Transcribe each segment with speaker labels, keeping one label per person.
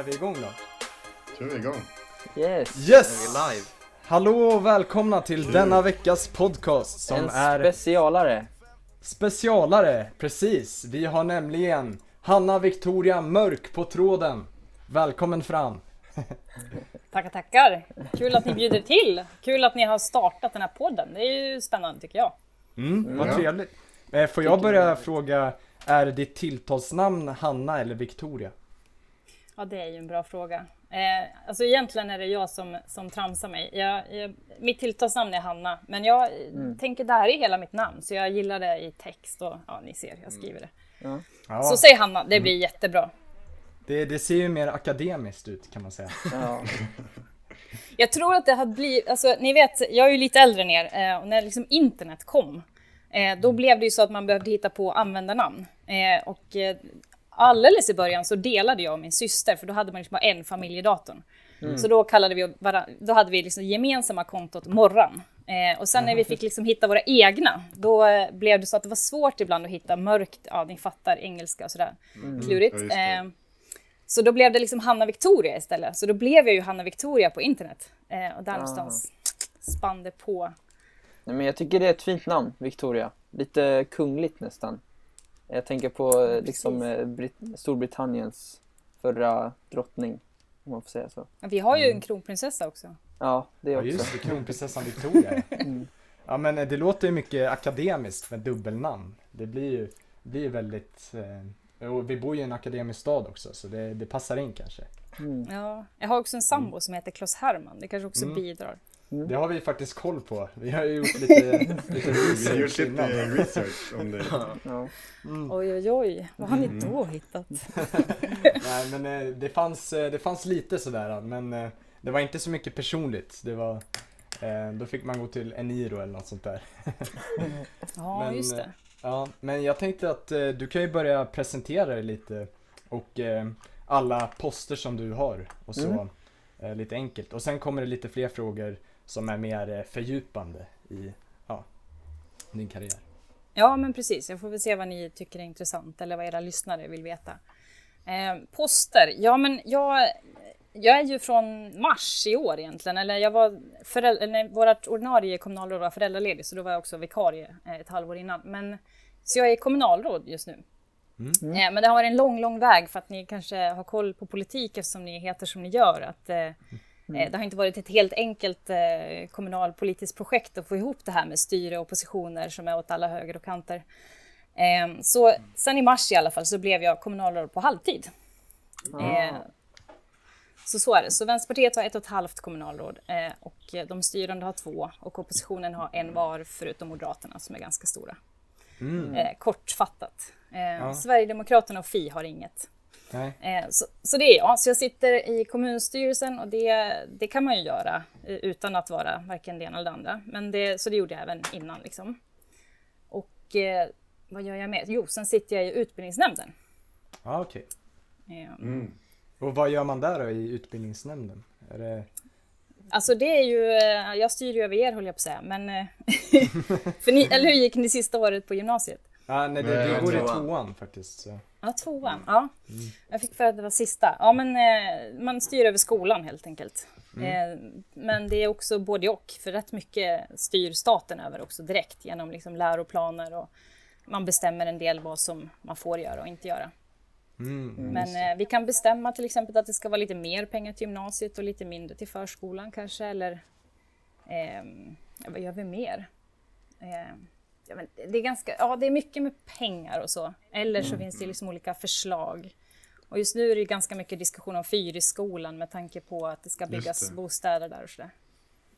Speaker 1: Är vi igång då?
Speaker 2: kör vi igång.
Speaker 3: Yes!
Speaker 4: Är
Speaker 1: Yes!
Speaker 4: vi live?
Speaker 1: Hallå och välkomna till denna veckas podcast som
Speaker 3: en
Speaker 1: är
Speaker 3: specialare.
Speaker 1: specialare, precis. Vi har nämligen Hanna Victoria Mörk på tråden. Välkommen fram.
Speaker 5: Tackar, tackar. Kul att ni bjuder till. Kul att ni har startat den här podden. Det är ju spännande tycker jag.
Speaker 1: Mm, vad
Speaker 2: Ja.
Speaker 1: trevligt. Eh, Får jag börja fråga, är ditt tilltalsnamn Hanna eller Victoria?
Speaker 5: Ja, det är ju en bra fråga. Eh, alltså egentligen är det jag som, som tramsar mig. Jag, jag, mitt tilltalsnamn är Hanna, men jag eh, tänker det här är hela mitt namn, så jag gillar det i text och ja, ni ser, jag skriver det.
Speaker 1: Ja,
Speaker 5: Så säg Hanna, det blir jättebra.
Speaker 1: det, det ser ju mer akademiskt ut kan man säga.
Speaker 3: Ja.
Speaker 5: Jag tror att det hade blivit, alltså ni vet, jag är ju lite äldre än er eh, och när liksom internet kom, eh, då blev det ju så att man behövde hitta på användarnamn. Eh, och alldeles i början så delade jag och min syster, för då hade man liksom bara en familjedatorn. Så då kallade vi då hade vi liksom gemensamma kontot Morran. Eh, och sen när vi fick liksom hitta våra egna, då eh, blev det så att det var svårt ibland att hitta mörkt, ja ni fattar engelska och sådär, klurigt.
Speaker 2: Ja.
Speaker 5: Eh, så då blev det liksom Hanna Victoria istället. Så då blev jag ju Hanna Victoria på internet. Eh, och där någonstans spann det på.
Speaker 3: Nej, men jag tycker det är ett fint namn, Victoria. Lite kungligt nästan. Jag tänker på eh, liksom eh, Brit- Storbritanniens förra drottning, om man får säga så.
Speaker 5: Vi har ju en kronprinsessa också.
Speaker 3: Ja, det
Speaker 1: Ja
Speaker 3: också.
Speaker 1: just det, kronprinsessan Victoria. Ja men eh, det låter ju mycket akademiskt med dubbelnamn. Det blir ju det blir väldigt, eh, och vi bor ju i en akademisk stad också så det, det passar in kanske.
Speaker 5: Ja, jag har också en sambo som heter Klas Herman. Det kanske också bidrar.
Speaker 1: Det har vi faktiskt koll på. Vi har ju gjort lite, lite
Speaker 2: har gjort
Speaker 1: research
Speaker 2: lite research om det.
Speaker 3: Ja.
Speaker 5: Oj, oj, oj. Vad har ni då hittat?
Speaker 1: Nej men eh, det fanns, eh, det fanns lite sådär men eh, det var inte så mycket personligt. Det var, då fick man gå till Eniro eller något sånt där.
Speaker 5: Ja,
Speaker 1: Men,
Speaker 5: just det.
Speaker 1: Ja, men jag tänkte att du kan ju börja presentera dig lite och alla poster som du har och så
Speaker 3: Mm.
Speaker 1: lite enkelt. Och sen kommer det lite fler frågor som är mer eh, fördjupande i ja, din karriär.
Speaker 5: Ja, men precis. Jag får väl se vad ni tycker är intressant eller vad era lyssnare vill veta. Eh, poster. Ja, men jag, jag är ju från mars i år egentligen. Eller jag var föräldrar, när vårt ordinarie kommunalråd var föräldraledig så då var jag också vikarie eh, ett halvår innan. Men, så jag är kommunalråd just nu. Eh, men det har varit en lång, lång väg för att ni kanske har koll på politik eftersom ni heter som ni gör. Att, eh, eh, Det har inte varit ett helt enkelt eh, kommunalpolitiskt projekt att få ihop det här med styre och oppositioner som är åt alla höger och kanter. Eh, så sen i mars i alla fall så blev jag kommunalråd på halvtid. Eh, så så är det. Så Vänsterpartiet har ett och ett halvt kommunalråd eh, och de styrande har två och oppositionen har en var förutom Moderaterna som är ganska stora. Eh, kortfattat. Eh, Sverigedemokraterna och Fi har inget.
Speaker 1: Nej.
Speaker 5: Eh, så, så det är jag. Så jag sitter i kommunstyrelsen och det, det kan man ju göra eh, utan att vara varken det ena eller det andra. Men det, så det gjorde jag även innan. Liksom. Och eh, vad gör jag mer? Jo, sen sitter jag i utbildningsnämnden.
Speaker 1: Ja, okej.
Speaker 5: Eh,
Speaker 2: Mm.
Speaker 1: Och vad gör man där då i utbildningsnämnden? Är det...
Speaker 5: Alltså det är ju, jag styr ju över er höll jag på att säga, men... för ni, eller hur gick ni sista året på gymnasiet?
Speaker 1: Ah, nej, det, det går i tvåan faktiskt. Så.
Speaker 5: Ja, tvåan. Ja. Jag fick för att det var sista. Ja, men eh, man styr över skolan helt enkelt. Eh, men det är också både och, för rätt mycket styr staten över också direkt genom liksom läroplaner och man bestämmer en del vad som man får göra och inte göra.
Speaker 1: Mm.
Speaker 5: Men eh, vi kan bestämma till exempel att det ska vara lite mer pengar till gymnasiet och lite mindre till förskolan kanske, eller ehm, vad gör vi mer? Ja, men det är ganska, ja det är mycket med pengar och så. Eller så finns det liksom olika förslag. Och just nu är det ganska mycket diskussion om Fyrisskolan med tanke på att det ska byggas
Speaker 2: det.
Speaker 5: bostäder där och sådär.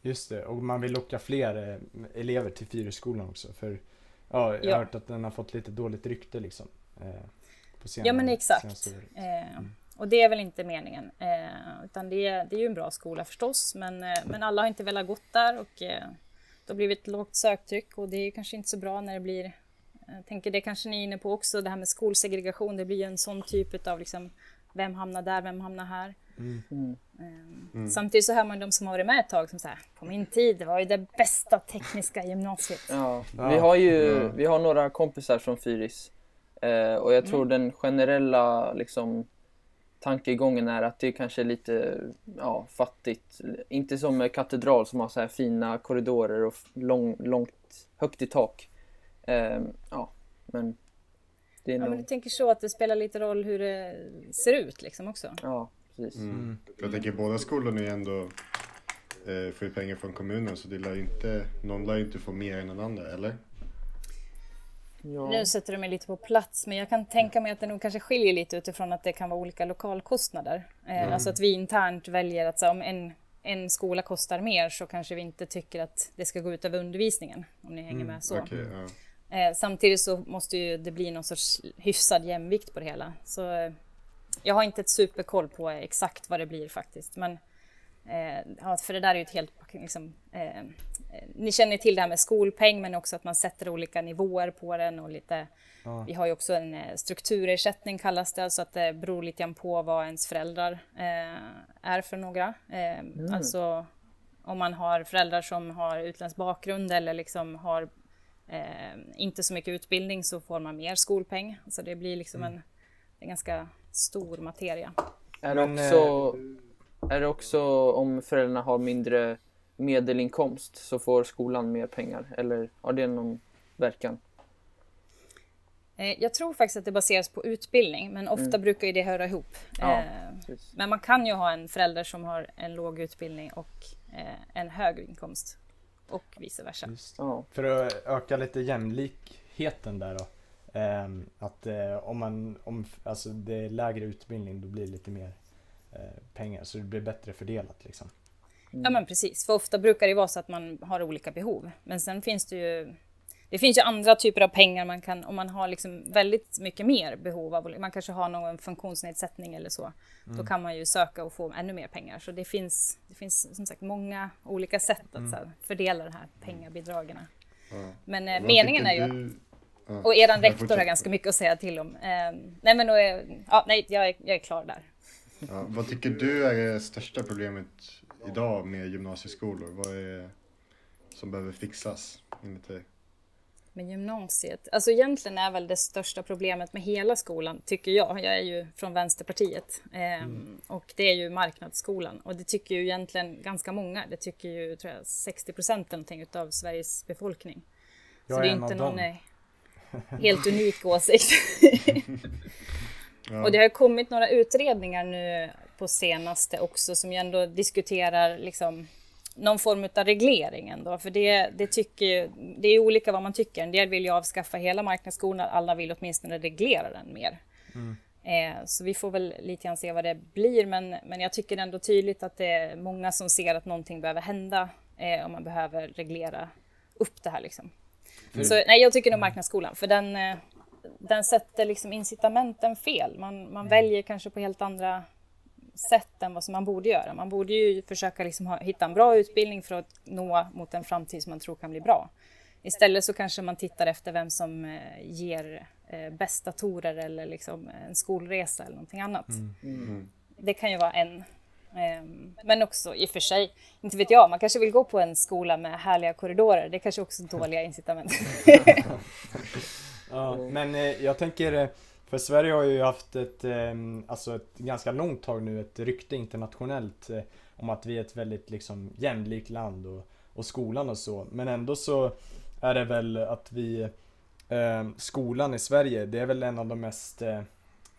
Speaker 1: Just det, och man vill locka fler eh, elever till Fyrisskolan också. För ja, jag har
Speaker 5: Ja.
Speaker 1: hört att den har fått lite dåligt rykte liksom. Eh, på senare,
Speaker 5: Ja men exakt. Eh, och det är väl inte meningen. Eh, utan det, är- det är ju en bra skola förstås. Men, eh, men alla har inte velat gått där och eh, det har blivit ett lågt söktryck och det är kanske inte så bra när det blir jag tänker det kanske ni är inne på också, det här med skolsegregation. Det blir en sån typ av liksom, vem hamnar där, vem hamnar här?
Speaker 3: Mm.
Speaker 5: Eh, Samtidigt så hör man de som har varit med ett tag som säger på min tid, det var ju det bästa tekniska gymnasiet.
Speaker 3: Ja,
Speaker 1: Ja.
Speaker 3: vi har ju vi har några kompisar från Fyris. Eh, och jag tror den generella liksom tankegången är att det kanske är lite ja, fattigt. Inte som katedral som har så här fina korridorer och lång, långt, högt i tak. Ehm, ja, men det är
Speaker 5: Ja,
Speaker 3: nog...
Speaker 5: men du tänker så att det spelar lite roll hur det ser ut liksom också.
Speaker 3: Ja, precis.
Speaker 2: Mm. För jag tänker båda skolorna är ändå eh, får ju pengar från kommunen så det lär inte, någon lär ju inte få mer än den andra, eller?
Speaker 3: Ja.
Speaker 5: Nu sätter du mig lite på plats, men jag kan tänka mig att det nog kanske skiljer lite utifrån att det kan vara olika lokalkostnader. Eh, Alltså att vi internt väljer att så, om en, en skola kostar mer så kanske vi inte tycker att det ska gå ut över undervisningen. Om ni hänger med så.
Speaker 2: Okej, ja.
Speaker 5: Eh, samtidigt så måste ju det bli någon sorts hyfsad jämvikt på det hela. Så eh, jag har inte ett superkoll på exakt vad det blir faktiskt. Men eh, för det där är ju ett helt... Liksom, eh, eh, ni känner till det här med skolpeng men också att man sätter olika nivåer på den och lite...
Speaker 1: Ja.
Speaker 5: Vi har ju också en eh, strukturersättning kallas det, så att det beror lite grann på vad ens föräldrar eh, är för några. Eh, Alltså om man har föräldrar som har utländsk bakgrund eller liksom har eh, inte så mycket utbildning så får man mer skolpeng. Så det blir liksom en, en ganska stor materia.
Speaker 3: Är, också, är det också om föräldrarna har mindre medelinkomst så får skolan mer pengar? Eller har det någon verkan?
Speaker 5: Eh, jag tror faktiskt att det baseras på utbildning, men ofta brukar ju det höra ihop.
Speaker 3: Ja,
Speaker 5: Eh, men man kan ju ha en förälder som har en låg utbildning och eh, en hög inkomst. Och vice versa.
Speaker 1: Just.
Speaker 3: Ja,
Speaker 1: För att öka lite jämlikheten där då. att om man, om alltså det är lägre utbildning då blir det lite mer pengar så det blir bättre fördelat liksom.
Speaker 5: Ja men precis, för ofta brukar det vara så att man har olika behov. Men sen finns det ju det finns ju andra typer av pengar man kan, om man har liksom väldigt mycket mer behov av, man kanske har någon funktionsnedsättning eller så, då kan man ju söka och få ännu mer pengar. Så det finns, det finns som sagt många olika sätt att så här, fördela de här pengabidragen.
Speaker 2: Ja.
Speaker 5: Men eh, meningen är ju
Speaker 2: du- Ja.
Speaker 5: Och eran
Speaker 2: Jag
Speaker 5: rektor har ganska mycket att säga till om. Eh, nej men då är, ja, nej, jag är, jag är klar där.
Speaker 2: Ja, vad tycker du är det största problemet idag med gymnasieskolor? Vad är som behöver fixas enligt dig?
Speaker 5: Men gymnasiet, alltså egentligen är väl det största problemet med hela skolan, tycker jag. Jag är ju från Vänsterpartiet eh, och det är ju marknadsskolan och det tycker ju egentligen ganska många. Det tycker ju tror jag 60 procent någonting utav Sveriges befolkning.
Speaker 1: Jag
Speaker 5: Så
Speaker 1: är
Speaker 5: det är
Speaker 1: en
Speaker 5: inte
Speaker 1: av
Speaker 5: någon
Speaker 1: dem.
Speaker 5: eh, helt unik åsikt.
Speaker 2: Ja.
Speaker 5: Och det har kommit några utredningar nu på senaste också som ju ändå diskuterar liksom någon form av reglering ändå. För det, det, tycker det är olika vad man tycker. En del vill ju avskaffa hela marknadsskolan, alla vill åtminstone reglera den mer. Eh, så vi får väl lite grann se vad det blir. Men, men jag tycker ändå tydligt att det är många som ser att någonting behöver hända eh, och man behöver reglera upp det här liksom. Så nej, jag tycker nog marknadsskolan, för den, eh, den sätter liksom incitamenten fel. Man, man väljer kanske på helt andra sätt än vad som man borde göra. Man borde ju försöka liksom ha, hitta en bra utbildning för att nå mot en framtid som man tror kan bli bra. Istället så kanske man tittar efter vem som eh, ger eh, bäst datorer eller liksom en skolresa eller någonting annat. Det kan ju vara en. Ehm, Men också i och för sig, inte vet jag, man kanske vill gå på en skola med härliga korridorer. Det är kanske också dåliga incitament.
Speaker 1: Ja, men eh, jag tänker, eh, för Sverige har ju haft ett, eh, alltså ett ganska långt tag nu, ett rykte internationellt eh, om att vi är ett väldigt liksom jämlikt land och, och skolan och så. Men ändå så är det väl att vi, eh, skolan i Sverige, det är väl en av de mest, eh,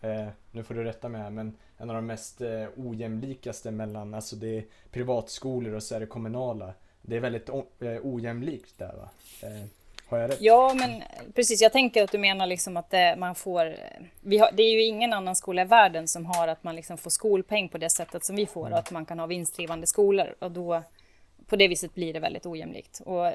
Speaker 1: eh, nu får du rätta mig här, men en av de mest eh, ojämlikaste mellan, alltså det är privatskolor och så är det kommunala. Det är väldigt eh, ojämlikt där va? Eh, har jag rätt?
Speaker 5: Ja, men precis. Jag tänker att du menar liksom att det, man får... Vi har, det är ju ingen annan skola i världen som har att man liksom får skolpeng på det sättet som vi får och att man kan ha vinstdrivande skolor och då på det viset blir det väldigt ojämlikt. Och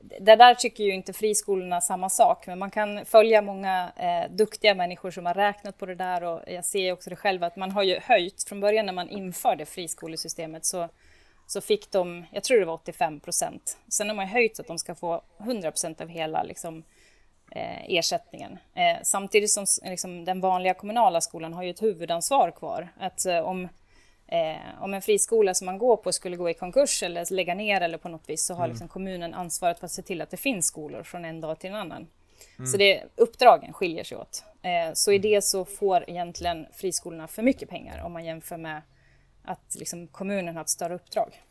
Speaker 5: det där tycker ju inte friskolorna samma sak, men man kan följa många eh, duktiga människor som har räknat på det där och jag ser också det själv att man har ju höjt från början när man införde friskolesystemet så så fick de, jag tror det var 85 procent. Sen har man höjt så att de ska få 100 procent av hela liksom, eh, ersättningen. Eh, samtidigt som liksom, den vanliga kommunala skolan har ju ett huvudansvar kvar. Att eh, om, eh, om en friskola som man går på skulle gå i konkurs eller lägga ner eller på något vis så har liksom, kommunen ansvaret för att se till att det finns skolor från en dag till en annan. Så det, uppdragen skiljer sig åt. Eh, så i det så får egentligen friskolorna för mycket pengar om man jämför med att liksom, kommunen har ett större uppdrag.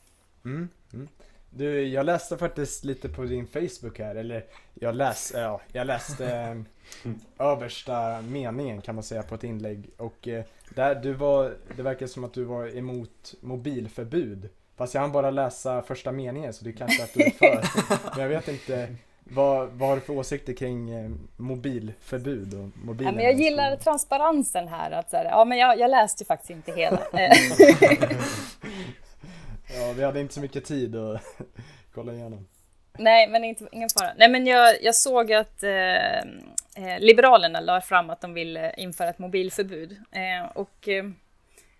Speaker 1: Mm, mm. Du, jag läste faktiskt lite på din Facebook här, eller jag, läs, ja, jag läste eh, översta meningen kan man säga på ett inlägg och eh, där du var, det verkar som att du var emot mobilförbud. Fast jag hann bara läsa första meningen så det kanske att du är för. Men jag vet inte, vad, vad har du för åsikter kring eh, mobilförbud och mobilen?
Speaker 5: Ja, men jag gillar transparensen här. Att, så här, ja, men jag, jag läste ju faktiskt inte hela.
Speaker 1: Ja, vi hade inte så mycket tid att kolla igenom.
Speaker 5: Nej, men inte, ingen fara. Nej, men jag, jag såg att eh, eh Liberalerna la fram att de vill eh, införa ett mobilförbud. Eh, och eh,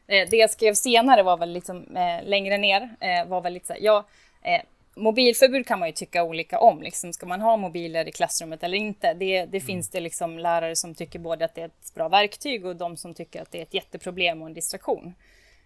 Speaker 5: det jag skrev senare var väl liksom längre ner, var väl lite så här, ja, mobilförbud kan man ju tycka olika om. Liksom, ska man ha mobiler i klassrummet eller inte? Det, det finns det liksom lärare som tycker både att det är ett bra verktyg och de som tycker att det är ett jätteproblem och en distraktion.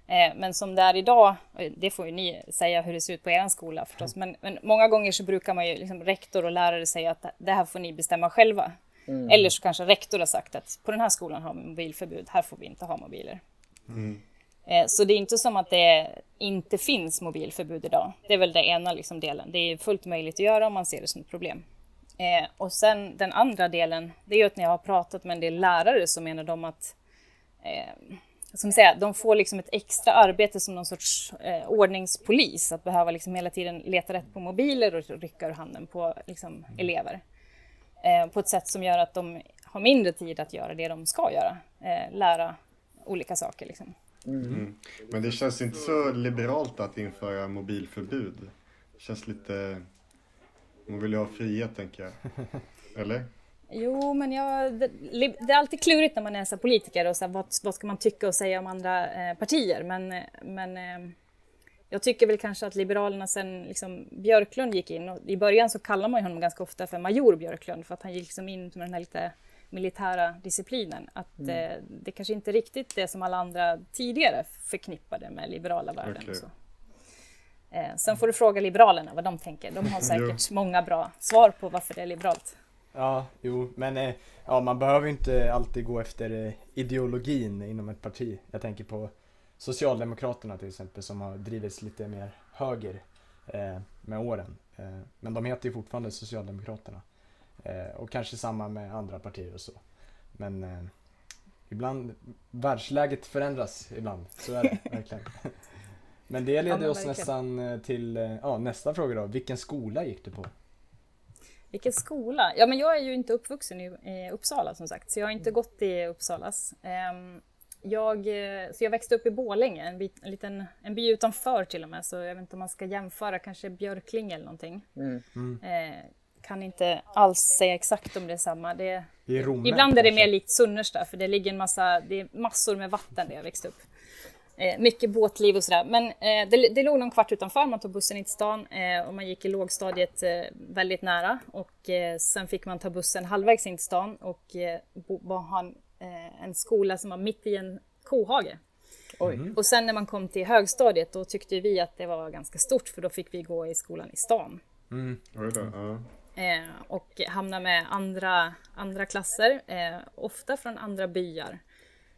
Speaker 5: Eh, men som det är idag, det får ju ni säga hur det ser ut på er skola förstås, men, men många gånger så brukar man ju liksom rektor och lärare säga att det här får ni bestämma själva. Mm. Eller så kanske rektor har sagt att på den här skolan har vi mobilförbud, här får vi inte ha mobiler. Mm. Eh, så det är inte som att det inte finns mobilförbud idag. Det är väl det ena liksom delen. Det är fullt möjligt att göra om man ser det som ett problem. Eh, och sen den andra delen, det är ju att när jag har pratat med en del lärare så menar de att som säga, de får liksom ett extra arbete som någon sorts eh, ordningspolis, att behöva liksom hela tiden leta rätt på mobiler och rycka ur handen på liksom, elever. Eh, på ett sätt som gör att de har mindre tid att göra det de ska göra, eh, lära olika saker. Liksom.
Speaker 2: Mm. Mm. Men det känns inte så liberalt att införa mobilförbud. Det känns lite... Man vill ju ha frihet, tänker jag. Eller?
Speaker 5: Jo, men jag, det, det, är alltid klurigt när man är så politiker och så här, vad, vad ska man tycka och säga om andra eh, partier. Men, men eh, jag tycker väl kanske att Liberalerna sen liksom, Björklund gick in och i början så kallar man honom ganska ofta för major Björklund för att han gick liksom in med den här lite militära disciplinen. Att mm. eh, det kanske inte riktigt det som alla andra tidigare förknippade med liberala värden. Okay. Så. Eh, sen får du fråga Liberalerna vad de tänker. De har säkert många bra svar på varför det är liberalt.
Speaker 1: Ja, jo, men eh, ja, man behöver inte alltid gå efter eh, ideologin inom ett parti. Jag tänker på Socialdemokraterna till exempel som har drivits lite mer höger eh, med åren. Eh, men de heter ju fortfarande Socialdemokraterna. Eh, och kanske samma med andra partier och så. Men eh, ibland, världsläget förändras ibland, så är det verkligen. Men det leder ja, oss nästan till ja, nästa fråga då. Vilken skola gick du på?
Speaker 5: Vilken skola? Ja, men jag är ju inte uppvuxen i, Uppsala som sagt, så jag har inte mm. gått i Uppsalas. Um, jag, eh, så jag växte upp i Bålänge, en, bit, en, liten, en by utanför till och med, så jag vet inte om man ska jämföra, kanske Björklinge eller någonting. Mm. Mm. Kan inte alls säga exakt om det är samma. Det,
Speaker 1: I Romme,
Speaker 5: ibland är det mer likt Sunnersta, för det ligger en massa, det är massor med vatten där jag växte upp. Eh, mycket båtliv och sådär. Men eh, det, det låg någon kvart utanför, man tog bussen in till stan eh, och man gick i lågstadiet eh, väldigt nära. Och eh, sen fick man ta bussen halvvägs in till stan och eh, ha eh, en skola som var mitt i en kohage. Mm. Och sen när man kom till högstadiet då tyckte vi att det var ganska stort för då fick vi gå i skolan i stan.
Speaker 2: Mm.
Speaker 5: Eh, och hamna med andra, andra klasser, eh, ofta från andra byar.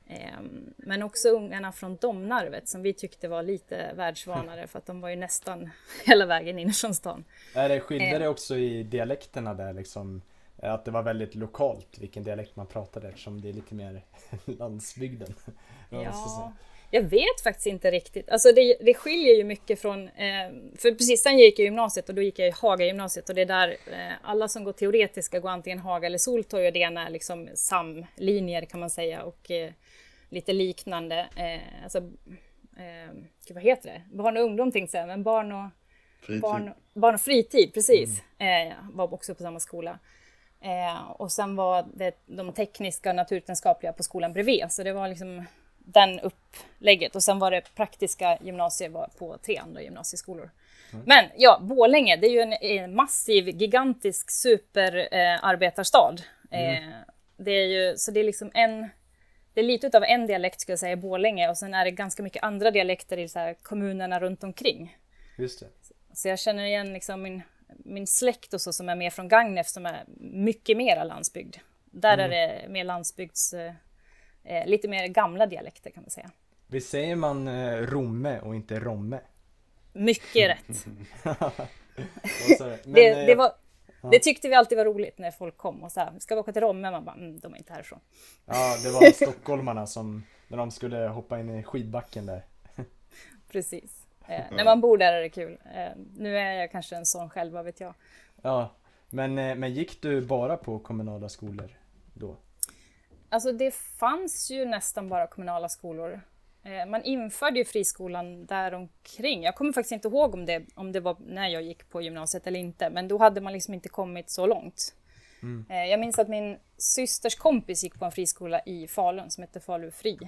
Speaker 5: Ehm, men också ungarna från Domnarvet som vi tyckte var lite världsvanare för att de var ju nästan hela vägen in från stan.
Speaker 1: Är det skilde det ehm. också i dialekterna där liksom? Att det var väldigt lokalt vilken dialekt man pratade eftersom det är lite mer landsbygden.
Speaker 5: Ja, jag vet faktiskt inte riktigt. Alltså det, det skiljer ju mycket från... Eh, för precis sen gick jag gymnasiet och då gick jag i Haga gymnasiet och det är där eh, alla som går teoretiska går antingen Haga eller Soltorg och det ena är liksom samlinjer kan man säga och eh, lite liknande. Eh, alltså, eh, vad heter det? Barn och ungdom tänkte jag men barn och fritid, barn, barn och fritid precis. Mm. Eh, var också på samma skola. Eh, och sen var det de tekniska och naturvetenskapliga på skolan bredvid, så det var liksom den upplägget. Och sen var det praktiska gymnasiet på tre andra gymnasieskolor. Mm. Men ja, Bålänge, det är ju en, en massiv, gigantisk superarbetarstad. Eh, mm. det är ju, så det är liksom en det är lite av en dialekt skulle jag säga i Borlänge och sen är det ganska mycket andra dialekter i så kommunerna runt omkring.
Speaker 1: Just det.
Speaker 5: Så jag känner igen liksom min, min släkt och så som är mer från Gagnef som är mycket mera landsbygd. Där mm. är det mer landsbygds, eh, eh, lite mer gamla dialekter kan man säga.
Speaker 1: Visst säger man eh, Romme och inte Romme?
Speaker 5: Mycket rätt.
Speaker 1: Men,
Speaker 5: det, det, var, det tyckte vi alltid var roligt när folk kom och sa ska vi åka till Romme? Man bara, mm, de är inte härifrån.
Speaker 1: Ja, det var stockholmarna som, när de skulle hoppa in i skidbacken där.
Speaker 5: Precis. Eh, när man bor där är det kul. Eh, nu är jag kanske en sån själv, vad vet jag.
Speaker 1: Ja, men, eh, men gick du bara på kommunala skolor då?
Speaker 5: Alltså det fanns ju nästan bara kommunala skolor. Eh, man införde ju friskolan däromkring. Jag kommer faktiskt inte ihåg om det, om det var när jag gick på gymnasiet eller inte, men då hade man liksom inte kommit så långt. Mm. Eh, jag minns att min systers kompis gick på en friskola i Falun som hette Falu Fri.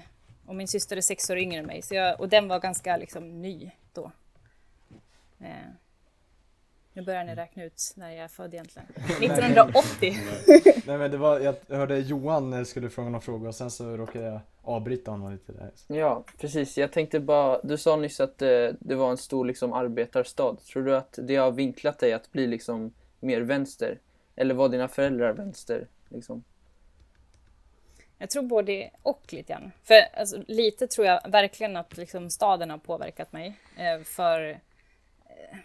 Speaker 5: Och min syster är sex år yngre än mig, så jag, och den var ganska liksom ny då. Eh, nu börjar ni räkna ut när jag är född egentligen. 1980.
Speaker 1: Nej men det var, jag hörde Johan skulle fråga någon fråga och sen så råkade jag avbryta honom lite där.
Speaker 3: Ja, precis. Jag tänkte bara, du sa nyss att det, eh, det var en stor liksom arbetarstad. Tror du att det har vinklat dig att bli liksom mer vänster? Eller var dina föräldrar vänster? Liksom?
Speaker 5: Jag tror både och lite grann. För alltså, lite tror jag verkligen att liksom, staden har påverkat mig. Eh, för eh,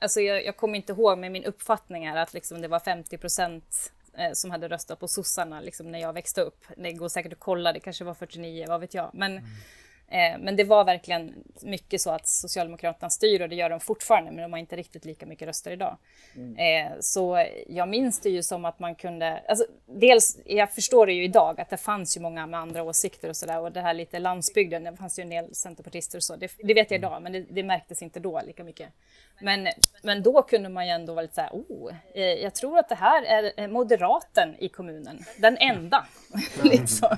Speaker 5: alltså, jag, jag kommer inte ihåg, men min uppfattning är att liksom, det var 50 procent eh, som hade röstat på sossarna liksom, när jag växte upp. Det går säkert att kolla, det kanske var 49, vad vet jag. Men, mm eh, men det var verkligen mycket så att Socialdemokraterna styr och det gör de fortfarande, men de har inte riktigt lika mycket röster idag. Mm. Eh, så jag minns det ju som att man kunde, alltså, dels, jag förstår det ju idag att det fanns ju många med andra åsikter och sådär och det här lite landsbygden, det fanns ju en del centerpartister och så, det, det vet jag mm. idag, men det, det märktes inte då lika mycket. Men, men då kunde man ju ändå vara lite så här, oh, eh, jag tror att det här är moderaten i kommunen, den enda. liksom.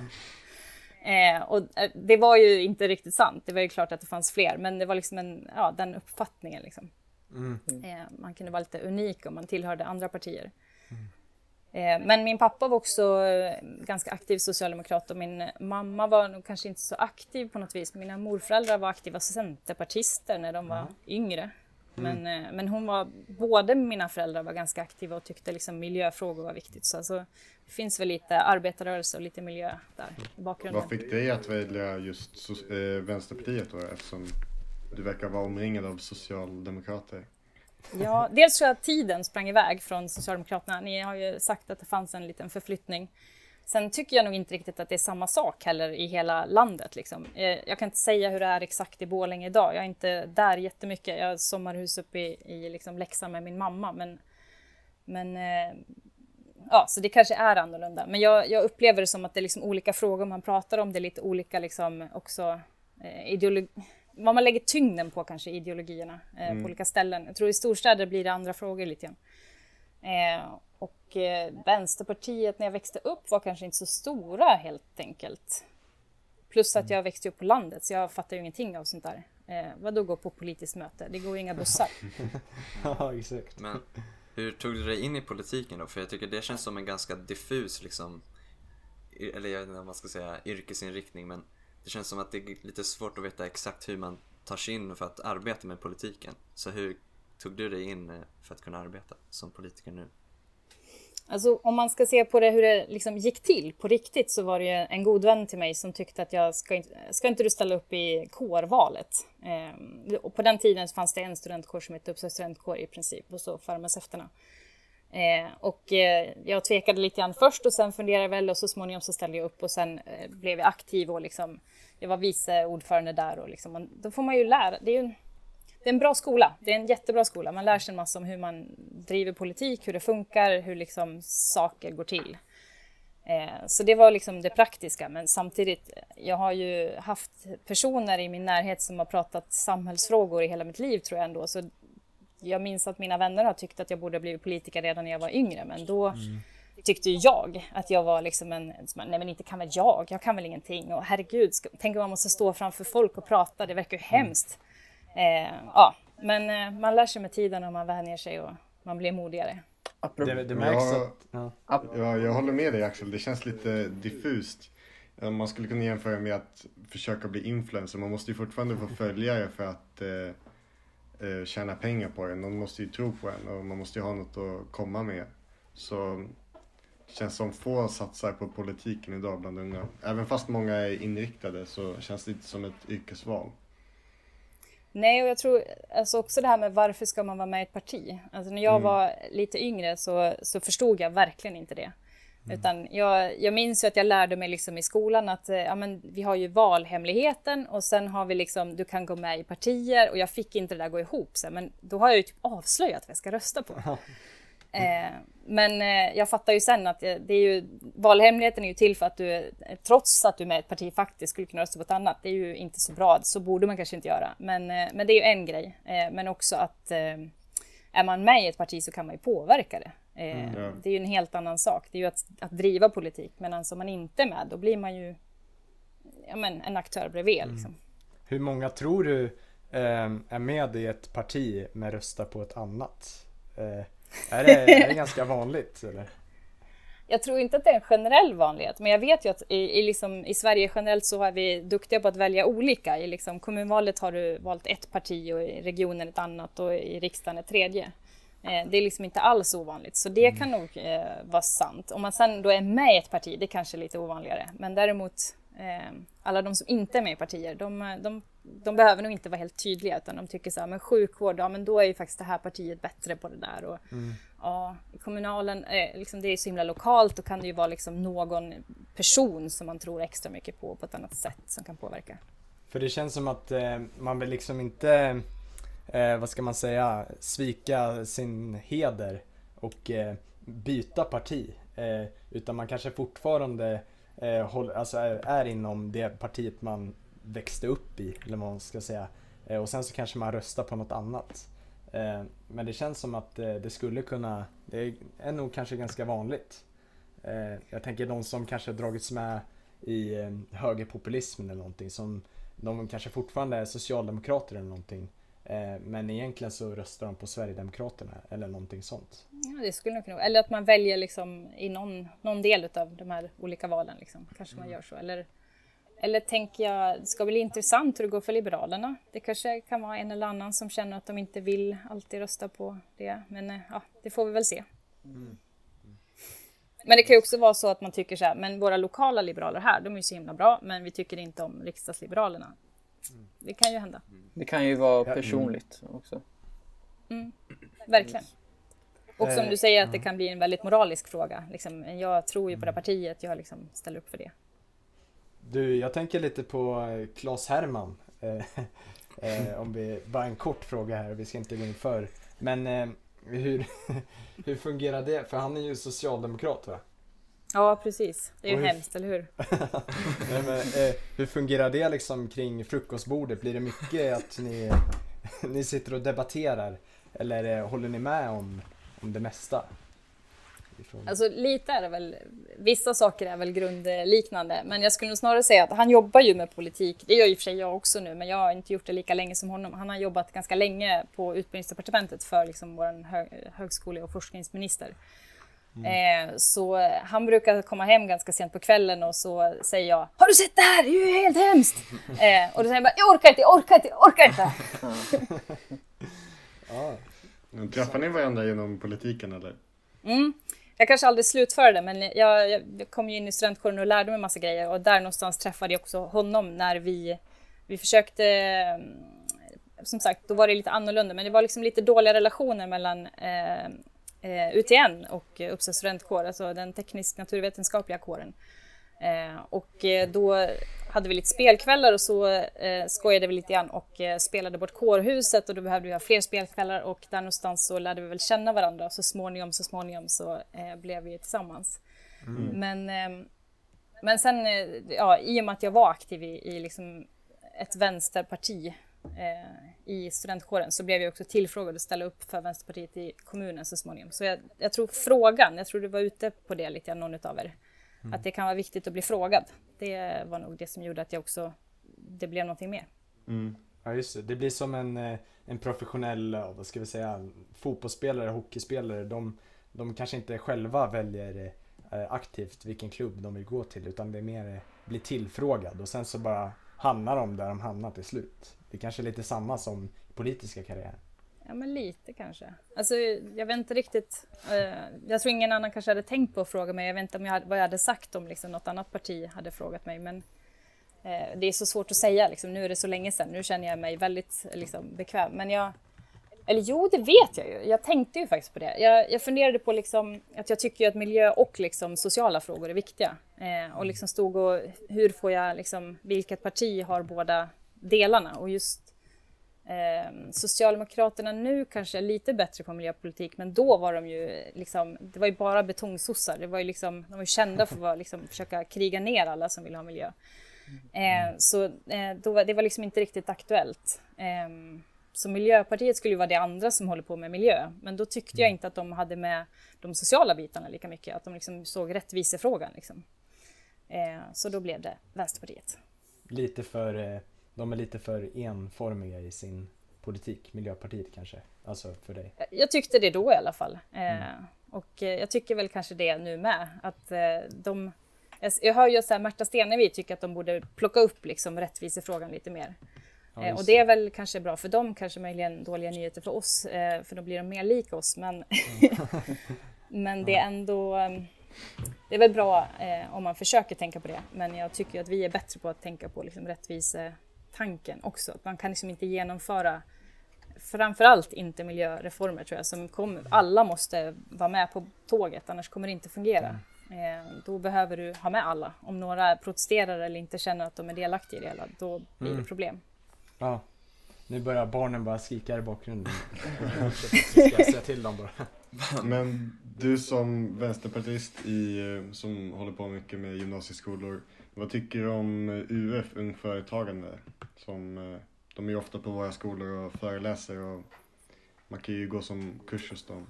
Speaker 5: Eh, och eh, det var ju inte riktigt sant, det var ju klart att det fanns fler, men det var liksom en, ja, den uppfattningen liksom. Mm. Eh, man kunde vara lite unik om man tillhörde andra partier. Mm. Eh, men min pappa var också eh, ganska aktiv socialdemokrat och min mamma var nog kanske inte så aktiv på något vis. Mina morföräldrar var aktiva centerpartister när de var mm. yngre. Men, mm. Eh, men hon var, både mina föräldrar var ganska aktiva och tyckte liksom miljöfrågor var viktigt. Så alltså, det finns väl lite arbetarrörelse och lite miljö där i bakgrunden.
Speaker 2: Vad fick dig att välja just äh, Vänsterpartiet då eftersom du verkar vara omringad av socialdemokrater?
Speaker 5: Ja, dels tror jag att tiden sprang iväg från Socialdemokraterna. Ni har ju sagt att det fanns en liten förflyttning. Sen tycker jag nog inte riktigt att det är samma sak heller i hela landet. Liksom. Eh, jag kan inte säga hur det är exakt i Borlänge idag. Jag är inte där jättemycket. Jag har sommarhus uppe i, i liksom Leksand med min mamma. Men, men eh, ja, så det kanske är annorlunda. Men jag, jag upplever det som att det är liksom olika frågor man pratar om. Det är lite olika liksom också eh, ideologi vad man lägger tyngden på kanske ideologierna eh, mm. på olika ställen. Jag tror i storstäder blir det andra frågor lite grann. Eh, och eh, Vänsterpartiet när jag växte upp var kanske inte så stora helt enkelt. Plus att mm. jag växte upp på landet så jag fattar ju ingenting av sånt där. Eh, vad då gå på politiskt möte? Det går ju inga bussar.
Speaker 1: ja, exakt.
Speaker 4: Men hur tog du dig in i politiken då? För jag tycker det känns som en ganska diffus liksom, eller jag vet inte vad man ska säga, yrkesinriktning men det känns som att det är lite svårt att veta exakt hur man tar sig in för att arbeta med politiken. Så hur tog du dig in eh, för att kunna arbeta som politiker nu?
Speaker 5: Alltså om man ska se på det hur det liksom gick till på riktigt så var det ju en god vän till mig som tyckte att jag ska inte, ska inte du ställa upp i kårvalet? Eh, och på den tiden fanns det en studentkår som hette Uppsala studentkår i princip och så farmaceuterna. Eh, och eh, jag tvekade lite grann först och sen funderade jag väl och så småningom så ställde jag upp och sen eh, blev jag aktiv och liksom jag var vice ordförande där och liksom, och då får man ju lära. Det är ju det är en bra skola. Det är en jättebra skola. Man lär sig en massa om hur man driver politik, hur det funkar, hur liksom saker går till. Eh, så det var liksom det praktiska, men samtidigt, jag har ju haft personer i min närhet som har pratat samhällsfrågor i hela mitt liv tror jag ändå. Så jag minns att mina vänner har tyckt att jag borde ha blivit politiker redan när jag var yngre, men då mm. tyckte jag att jag var liksom en, nej men inte kan väl jag, jag kan väl ingenting och herregud, tänk om man måste stå framför folk och prata, det verkar ju mm. Eh, ja, men eh, man lär sig med tiden och man vänjer sig och man blir modigare.
Speaker 2: Det, det märks ja, att... Ja. ja, jag håller med dig Axel. Det känns lite diffust. Man skulle kunna jämföra med att försöka bli influencer. Man måste ju fortfarande få följare för att eh, eh, tjäna pengar på en. Någon måste ju tro på en och man måste ju ha något att komma med. Så det känns som få satsar på politiken idag bland unga. Även fast många är inriktade så känns det inte som ett yrkesval.
Speaker 5: Nej, och jag tror alltså också det här med varför ska man vara med i ett parti? Alltså när jag mm. var lite yngre så, så förstod jag verkligen inte det. Mm. Utan jag, jag minns ju att jag lärde mig liksom i skolan att eh, ja, men vi har ju valhemligheten och sen har vi liksom, du kan gå med i partier och jag fick inte det där gå ihop. Så, men då har jag ju typ avslöjat vad jag ska rösta på. Eh, men eh, jag fattar ju sen att det, är ju, valhemligheten är ju till för att du, trots att du med ett parti faktiskt skulle kunna rösta på ett annat, det är ju inte så bra, så borde man kanske inte göra. Men, eh, men det är ju en grej. Eh, men också att eh, är man med i ett parti så kan man ju påverka det. Eh, mm, ja. Det är ju en helt annan sak. Det är ju att, att driva politik. Men alltså om man inte är med, då blir man ju ja, men, en aktör bredvid. Mm. Liksom.
Speaker 1: Hur många tror du är med i ett parti men röstar på ett annat? Är, det, är det ganska vanligt? Eller?
Speaker 5: Jag tror inte att det är en generell vanlighet, men jag vet ju att i, i, liksom, i Sverige generellt så är vi duktiga på att välja olika. I liksom, kommunvalet har du valt ett parti och i regionen ett annat och i riksdagen ett tredje. Eh, det är liksom inte alls ovanligt, så det kan nog eh, vara sant. Om man sen då är med i ett parti, det kanske är lite ovanligare. Men däremot, eh, alla de som inte är med i partier, de, de, de, behöver nog inte vara helt tydliga, utan de tycker så här, men sjukvård, ja men då är ju faktiskt det här partiet bättre på det där. Och, mm. ja, kommunalen, eh, liksom det är så himla lokalt, då kan det ju vara liksom någon person som man tror extra mycket på, på ett annat sätt, som kan påverka.
Speaker 1: För det känns som att eh, man vill liksom inte eh, vad ska man säga, svika sin heder och eh, byta parti. Eh, utan man kanske fortfarande eh, håller, alltså är, är, inom det partiet man växte upp i, eller vad man ska säga. Eh, och sen så kanske man röstar på något annat. Eh, men det känns som att det skulle kunna, det är nog kanske ganska vanligt. jag tänker de som kanske dragits med i högerpopulismen eller någonting, som de kanske fortfarande är socialdemokrater eller någonting. Eh, men egentligen så röstar de på Sverigedemokraterna eller någonting sånt.
Speaker 5: Ja, det skulle nog kunna Eller att man väljer liksom i någon, någon del av de här olika valen. Liksom. Kanske man mm. gör så. Eller, eller tänker jag, det ska bli intressant hur det går för Liberalerna. Det kanske kan vara en eller annan som känner att de inte vill alltid rösta på det. Men eh, ja, det får vi väl se. Mm. Men det kan ju också vara så att man tycker så här, men våra lokala liberaler här, de är ju så himla bra, men vi tycker inte om riksdagsliberalerna. Det kan ju hända.
Speaker 3: Det kan ju vara mm. personligt också.
Speaker 5: Mm, verkligen. Och som du säger att det kan bli en väldigt moralisk fråga. Liksom, jag tror ju på det partiet, jag liksom ställer upp för det.
Speaker 1: Du, jag tänker lite på eh, Claes Herman. Eh, eh, om vi, bara en kort fråga här, vi ska inte gå in för. Men eh, hur, hur fungerar det? För han är ju socialdemokrat va?
Speaker 5: Ja, precis. Det är ju hur... hemskt, eller hur?
Speaker 1: Nej, men, eh, hur fungerar det liksom kring frukostbordet? Blir det mycket att ni, ni sitter och debatterar? Eller håller ni med om, om det mesta?
Speaker 5: Alltså lite är det väl, vissa saker är väl grundliknande, men jag skulle nog snarare säga att han jobbar ju med politik. Det gör ju för sig jag också nu, men jag har inte gjort det lika länge som honom. Han har jobbat ganska länge på utbildningsdepartementet för liksom vår hö högskole och forskningsminister. Mm. Eh, så han brukar komma hem ganska sent på kvällen och så säger jag Har du sett det här? Det är ju helt hemskt! Eh, och då säger han bara Jag orkar inte, jag orkar inte, jag orkar inte!
Speaker 2: ja. Träffar ni varandra genom politiken eller?
Speaker 5: Mm. Jag kanske aldrig slutförde men jag, jag kom ju in i studentkåren och lärde mig massa grejer och där någonstans träffade jag också honom när vi, vi försökte mm, som sagt, då var det lite annorlunda, men det var liksom lite dåliga relationer mellan eh, eh UTN och eh, Uppsala studentkår, alltså den teknisk-naturvetenskapliga kåren. Eh, och eh, då hade vi lite spelkvällar och så eh, skojade vi lite grann och eh, spelade bort kårhuset och då behövde vi ha fler spelkvällar och där någonstans så lärde vi väl känna varandra och så småningom, så småningom så eh, blev vi tillsammans. Mm. Men, eh, men sen, ja, i och med att jag var aktiv i, i liksom ett vänsterparti eh, i studentkåren så blev jag också tillfrågad att ställa upp för Vänsterpartiet i kommunen så småningom. Så jag, jag tror frågan, jag tror du var ute på det lite någon av er, mm. att det kan vara viktigt att bli frågad. Det var nog det som gjorde att jag också, det blev någonting mer.
Speaker 1: Mm. Ja just det, det blir som en, eh, en professionell, vad ska vi säga, fotbollsspelare, hockeyspelare. De, de kanske inte själva väljer eh, aktivt vilken klubb de vill gå till utan det är mer eh, bli tillfrågad och sen så bara hamnar de där de hamnar till slut. Det kanske är lite samma som politiska karriär.
Speaker 5: Ja, men lite kanske. Alltså, jag vet inte riktigt. Eh, jag tror ingen annan kanske hade tänkt på att fråga mig. Jag vet inte om jag hade, vad jag hade sagt om liksom, något annat parti hade frågat mig. Men eh, det är så svårt att säga. Liksom. Nu är det så länge sedan. Nu känner jag mig väldigt liksom, bekväm. Men jag... Eller jo, det vet jag ju. Jag tänkte ju faktiskt på det. Jag, jag funderade på liksom, att jag tycker att miljö och liksom, sociala frågor är viktiga. Eh, och liksom stod och hur får jag, liksom, vilket parti har båda delarna? Och just Eh, Socialdemokraterna nu kanske är lite bättre på miljöpolitik, men då var de ju liksom, det var ju bara betongsossar. Det var ju liksom, de var ju kända för att liksom, försöka kriga ner alla som vill ha miljö. Eh, så eh, då, det var liksom inte riktigt aktuellt. Eh, så Miljöpartiet skulle ju vara det andra som håller på med miljö, men då tyckte jag inte att de hade med de sociala bitarna lika mycket, att de liksom såg rättvisefrågan. Liksom. Eh, så då blev det Vänsterpartiet.
Speaker 1: Lite för eh, de är lite för enformiga i sin politik, Miljöpartiet kanske, alltså för dig?
Speaker 5: Jag tyckte det då i alla fall. Eh, mm. och eh, jag tycker väl kanske det nu med, att eh, de jag hör ju att Märta Stenevi tycker att de borde plocka upp liksom rättvisefrågan lite mer. Ja, och det är väl kanske bra för dem, kanske möjligen dåliga nyheter för oss, för då blir de mer lika oss. Men, men det är ändå... Det är väl bra om man försöker tänka på det, men jag tycker att vi är bättre på att tänka på liksom rättvise tanken också. Man kan liksom inte genomföra framförallt inte miljöreformer tror jag som kommer. Alla måste vara med på tåget annars kommer det inte fungera. Mm. Eh, då behöver du ha med alla. Om några protesterar eller inte känner att de är delaktiga i det hela, då blir mm. det problem.
Speaker 1: Ja. Nu börjar barnen bara skrika i bakgrunden. Ska jag säga till dem bara.
Speaker 2: Men du som vänsterpartist i, som håller på mycket med gymnasieskolor, vad tycker du om UF, Ung Företagande? Som, eh, de är ju ofta på våra skolor och föreläser och man kan ju gå som kurs hos dem.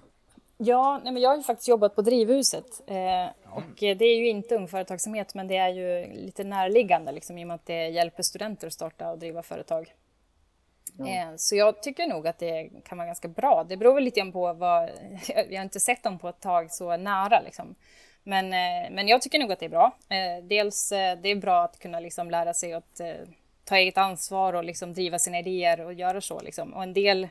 Speaker 5: Ja, nej men jag har ju faktiskt jobbat på Drivhuset eh, och det är ju inte ung företagsamhet men det är ju lite närliggande liksom, i och med att det hjälper studenter att starta och driva företag. Ja. Eh, så jag tycker nog att det kan vara ganska bra. Det beror väl lite grann på vad... Jag har inte sett dem på ett tag så nära liksom. Men, eh, men jag tycker nog att det är bra. Eh, dels eh, det är bra att kunna liksom lära sig att ta eget ansvar och liksom driva sina idéer och göra så. Liksom. Och en del,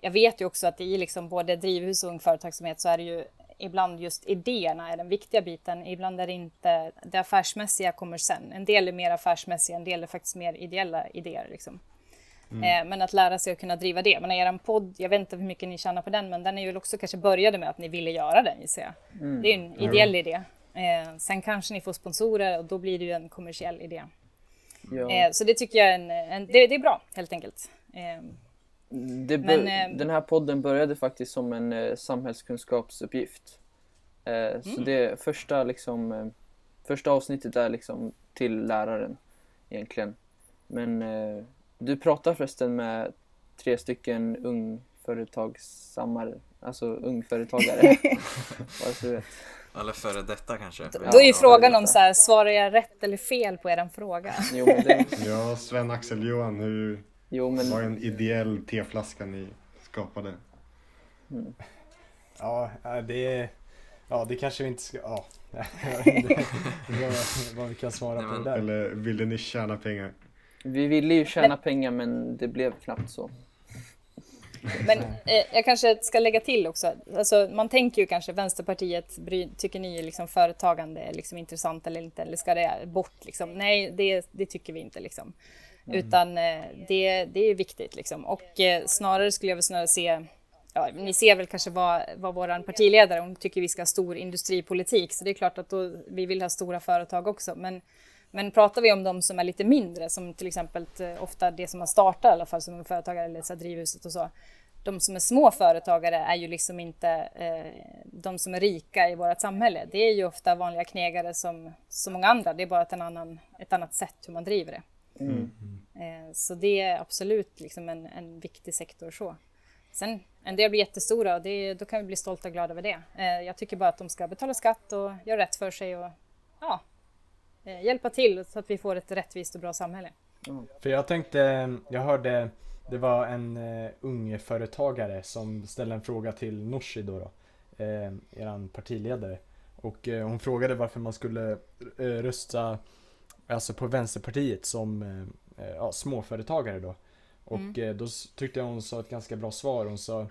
Speaker 5: jag vet ju också att i liksom både drivhus och ung företagsamhet så är det ju ibland just idéerna är den viktiga biten. Ibland är det inte, det affärsmässiga kommer sen. En del är mer affärsmässiga, en del är faktiskt mer ideella idéer. Liksom. Mm. Eh, men att lära sig att kunna driva det. Men er podd, jag vet inte hur mycket ni tjänar på den, men den är ju också kanske började med att ni ville göra den gissar jag. Mm. Det är en ideell idé. Eh, sen kanske ni får sponsorer och då blir det ju en kommersiell idé. Ja. Eh, så det tycker jag är, en, en det, det, är bra helt enkelt. Eh,
Speaker 3: men, eh, den här podden började faktiskt som en eh, samhällskunskapsuppgift. Mm. Så det första, liksom, första avsnittet är liksom till läraren egentligen. Men du pratar förresten med tre stycken ungföretagsammar, alltså ungföretagare. Bara så du vet.
Speaker 4: Eller före detta kanske. Då,
Speaker 5: då är ju frågan om så här, svarar jag rätt eller fel på er fråga?
Speaker 2: Jo, det... Ja, Sven-Axel Johan, hur jo, men... var en ideell teflaska ni skapade?
Speaker 1: Mm. Ja, det Ja, det kanske vi inte ska... Ja. Vad, vad vi kan svara Nej, men... på där.
Speaker 2: Eller ville ni tjäna pengar?
Speaker 3: Vi ville ju tjäna men... pengar men det blev knappt så.
Speaker 5: Men eh, jag kanske ska lägga till också, alltså, man tänker ju kanske Vänsterpartiet, tycker ni liksom företagande är liksom intressant eller inte, eller ska det bort liksom? Nej, det, det tycker vi inte liksom. Mm. Utan eh, det, det är viktigt liksom. Och eh, snarare skulle jag väl snarare se, ja, ni ser väl kanske vad, vad vår partiledare, hon tycker vi ska ha stor industripolitik, så det är klart att då, vi vill ha stora företag också, men men pratar vi om de som är lite mindre, som till exempel eh, ofta det som man startar i alla fall som företagare eller så drivhuset och så. De som är små företagare är ju liksom inte eh, de som är rika i vårt samhälle. Det är ju ofta vanliga knegare som så många andra. Det är bara ett, en annan, ett annat sätt hur man driver det. Mm. Eh, så det är absolut liksom en, en viktig sektor så. Sen en del blir jättestora och det, då kan vi bli stolta och glada över det. Eh, jag tycker bara att de ska betala skatt och göra rätt för sig och ja, hjälpa till så att vi får ett rättvist och bra samhälle.
Speaker 1: Mm. För jag tänkte, jag hörde, det var en uh, ung företagare som ställde en fråga till Nooshi då, då uh, eran partiledare. Och uh, hon frågade varför man skulle uh, rösta alltså på Vänsterpartiet som uh, ja, småföretagare då. Och
Speaker 5: Mm.
Speaker 1: eh, då tyckte jag hon sa ett ganska bra svar. Hon sa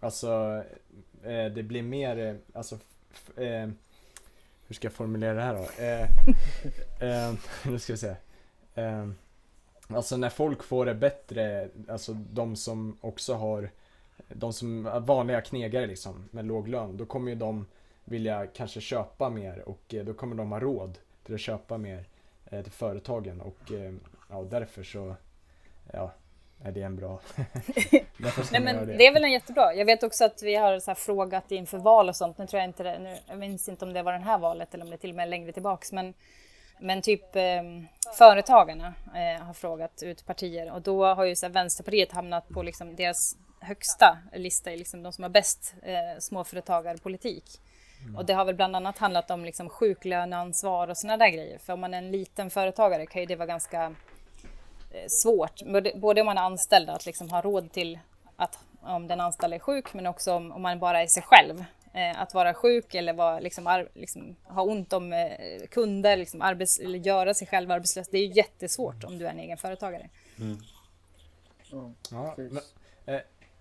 Speaker 1: alltså eh, det blir mer, eh, alltså eh, hur ska jag formulera det här då? Eh, eh, nu ska vi se. Eh, alltså när folk får det bättre, alltså de som också har, de som är vanliga knegare liksom med låg lön, då kommer ju de vilja kanske köpa mer och eh, då kommer de ha råd till att köpa mer eh, till företagen och eh, ja, därför så, ja, är det en bra...
Speaker 5: Nej men
Speaker 1: göra
Speaker 5: det är väl en jättebra. Jag vet också att vi har så här frågat inför val och sånt. Nu tror jag inte det, nu, jag minns inte om det var det här valet eller om det till och med längre tillbaks. Men, men typ eh, Företagarna eh, har frågat ut partier och då har ju så här, Vänsterpartiet hamnat på liksom deras högsta lista, liksom de som har bäst eh, småföretagarpolitik. Och det har väl bland annat handlat om liksom sjuklöneansvar och sådana där grejer. För om man är en liten företagare kan ju det vara ganska svårt, både, om man är anställd att liksom ha råd till att om den anställda är sjuk, men också om, om man bara är sig själv. Eh, att vara sjuk eller vara, liksom, ar, liksom, ha ont om eh, kunder, liksom, arbets, eller göra sig själv arbetslös. Det är ju jättesvårt om du är en egen företagare.
Speaker 3: Ja.
Speaker 1: Ja,
Speaker 3: Precis.
Speaker 1: men, eh,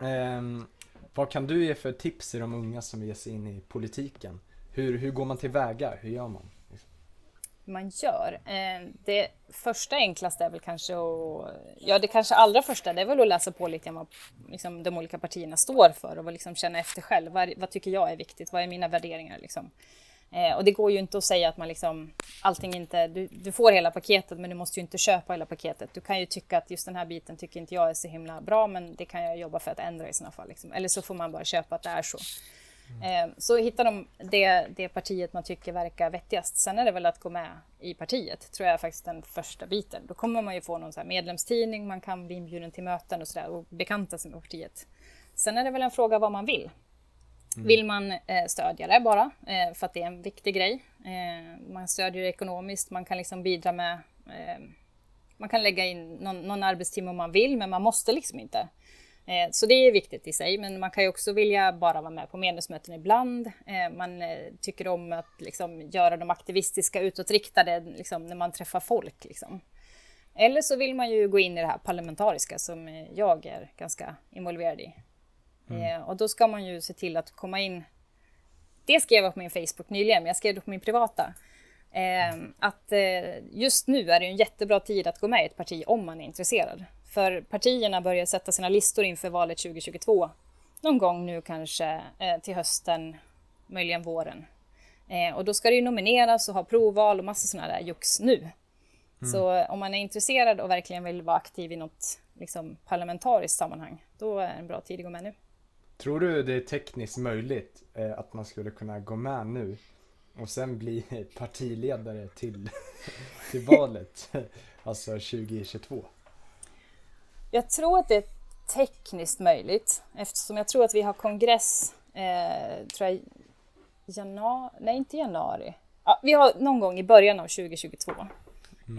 Speaker 1: ehm, vad kan du ge för tips till de unga som vill ge sig in i politiken? Hur, hur går man tillväga? Hur gör man?
Speaker 5: Man gör. Eh, det första enklaste är väl kanske att, ja det kanske allra första det är väl att läsa på lite om vad liksom, de olika partierna står för och liksom känna efter själv. Vad, vad tycker jag är viktigt? Vad är mina värderingar liksom? Eh, och det går ju inte att säga att man liksom, allting inte, du, du får hela paketet men du måste ju inte köpa hela paketet. Du kan ju tycka att just den här biten tycker inte jag är så himla bra men det kan jag jobba för att ändra i sådana fall. Liksom. Eller så får man bara köpa att det är så. Eh, Så hittar de det, det partiet man tycker verkar vettigast. Sen är det väl att gå med i partiet, tror jag är faktiskt den första biten. Då kommer man ju få någon så medlemstidning, man kan bli inbjuden till möten och sådär och bekanta sig med partiet. Sen är det väl en fråga vad man vill. Vill man eh, stödja det bara, eh, för att det är en viktig grej. Eh, man stödjer det ekonomiskt, man kan liksom bidra med eh, man kan lägga in någon, någon arbetstimme om man vill, men man måste liksom inte. Eh, Så det är viktigt i sig, men man kan ju också vilja bara vara med på medlemsmöten ibland. Eh, Man eh, tycker om att liksom göra de aktivistiska utåtriktade liksom, när man träffar folk. Liksom. Eller så vill man ju gå in i det här parlamentariska som jag är ganska involverad i. Eh, Och då ska man ju se till att komma in. Det skrev jag på min Facebook nyligen, men jag skrev det på min privata. Att just nu är det en jättebra tid att gå med i ett parti om man är intresserad. För partierna börjar sätta sina listor inför valet 2022. Någon gång nu kanske eh, till hösten, möjligen våren. Eh, och då ska det ju nomineras och ha provval och massa sådana där jox nu. Så eh, om man är intresserad och verkligen vill vara aktiv i något liksom, parlamentariskt sammanhang, då är en bra tid att gå med nu.
Speaker 1: Tror du det är tekniskt möjligt eh, att man skulle kunna gå med nu och sen bli partiledare till, till valet, alltså 2022?
Speaker 5: Jag tror att det är tekniskt möjligt eftersom jag tror att vi har kongress, eh, tror jag, januari, nej inte januari. Ja, vi har någon gång i början av 2022.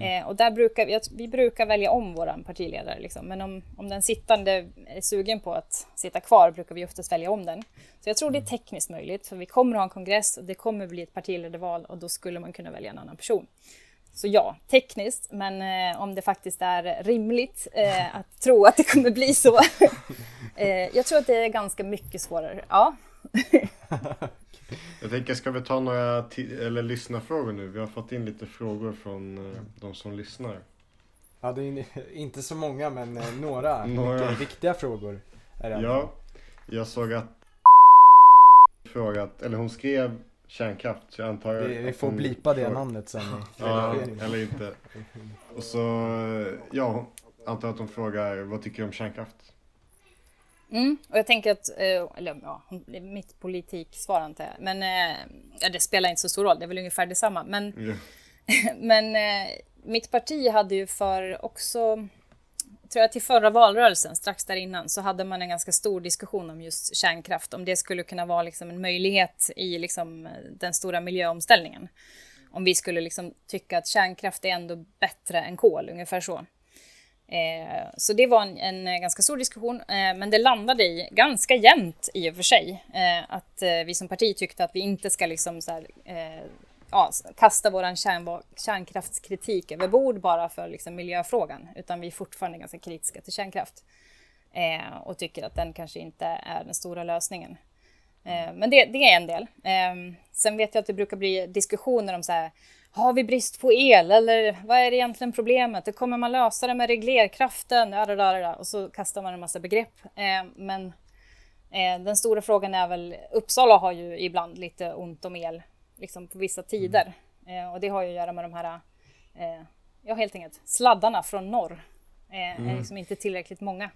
Speaker 5: Eh, och där brukar vi, vi brukar välja om våran partiledare, liksom. men om, om den sittande är sugen på att sitta kvar brukar vi oftast välja om den. Så jag tror det är tekniskt möjligt, för vi kommer att ha en kongress och det kommer bli ett partiledarval och då skulle man kunna välja en annan person. Så ja, tekniskt, men eh, om det faktiskt är rimligt eh, att tro att det kommer bli så. eh, jag tror att det är ganska mycket svårare. Ja,
Speaker 2: Jag tänker, ska vi ta några eller lyssnarfrågor nu? Vi har fått in lite frågor från eh, de som lyssnar.
Speaker 1: Ja, det är inte så många men eh, några,
Speaker 2: Några.
Speaker 1: mycket viktiga frågor. Är det
Speaker 2: Ja, jag såg att frågat, eller hon skrev kärnkraft, så jag antar
Speaker 1: vi, vi får blipa det namnet sen
Speaker 2: Ja, eller inte. Och så, ja, antar att hon frågar, vad tycker du om kärnkraft?
Speaker 5: Mm, och jag tänker att, eh, eller ja, mitt politiksvar antar jag. Men eh, ja, det spelar inte så stor roll, det är väl ungefär detsamma. Men,
Speaker 2: Ja.
Speaker 5: men eh, mitt parti hade ju för också, tror jag till förra valrörelsen, strax där innan, så hade man en ganska stor diskussion om just kärnkraft. Om det skulle kunna vara liksom en möjlighet i liksom eh, den stora miljöomställningen. Om vi skulle liksom tycka att kärnkraft är ändå bättre än kol, ungefär så. Eh, så det var en, en ganska stor diskussion, eh, men det landade i ganska jämnt i och för sig. Eh, att eh, vi som parti tyckte att vi inte ska liksom så här, eh, ja, kasta vår kärn, kärnkraftskritik över bord bara för liksom, miljöfrågan, utan vi är fortfarande ganska kritiska till kärnkraft eh, och tycker att den kanske inte är den stora lösningen. Eh, men det, det, är en del. Eh, sen vet jag att det brukar bli diskussioner om så här, har vi brist på el eller vad är det egentligen problemet? Hur kommer man lösa det med reglerkraften? Och så kastar man en massa begrepp. Eh, men eh, den stora frågan är väl, Uppsala har ju ibland lite ont om el liksom på vissa tider. Eh, och det har ju att göra med de här, ja helt enkelt, sladdarna från norr. Mm. är liksom inte tillräckligt många.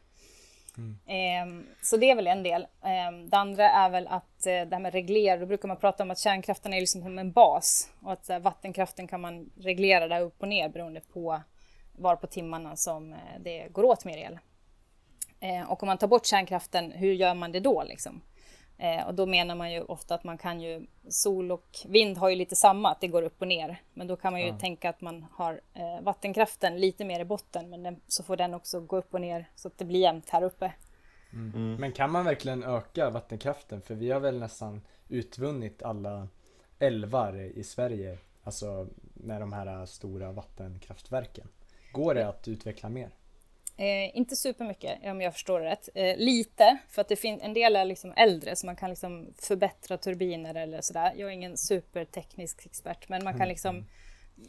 Speaker 5: Mm. så det är väl en del. det andra är väl att eh, det här med reglera, då brukar man prata om att kärnkraften är liksom som en bas och att vattenkraften kan man reglera där upp och ner beroende på var på timmarna som eh, det går åt mer el. och om man tar bort kärnkraften, hur gör man det då liksom? Eh, och då menar man ju ofta att man kan ju, sol och vind har ju lite samma, att det går upp och ner. Men då kan man ju ja. tänka att man har eh, vattenkraften lite mer i botten, men den, så får den också gå upp och ner så att det blir jämnt här uppe.
Speaker 1: Mm. Mm. Men kan man verkligen öka vattenkraften? För vi har väl nästan utvunnit alla älvar i Sverige, alltså med de här stora vattenkraftverken. Går det att utveckla mer?
Speaker 5: Eh, inte supermycket om jag förstår det rätt. Eh, lite, för att det finns en del är liksom äldre så man kan liksom förbättra turbiner eller sådär. Jag är ingen superteknisk expert men man kan mm, liksom mm.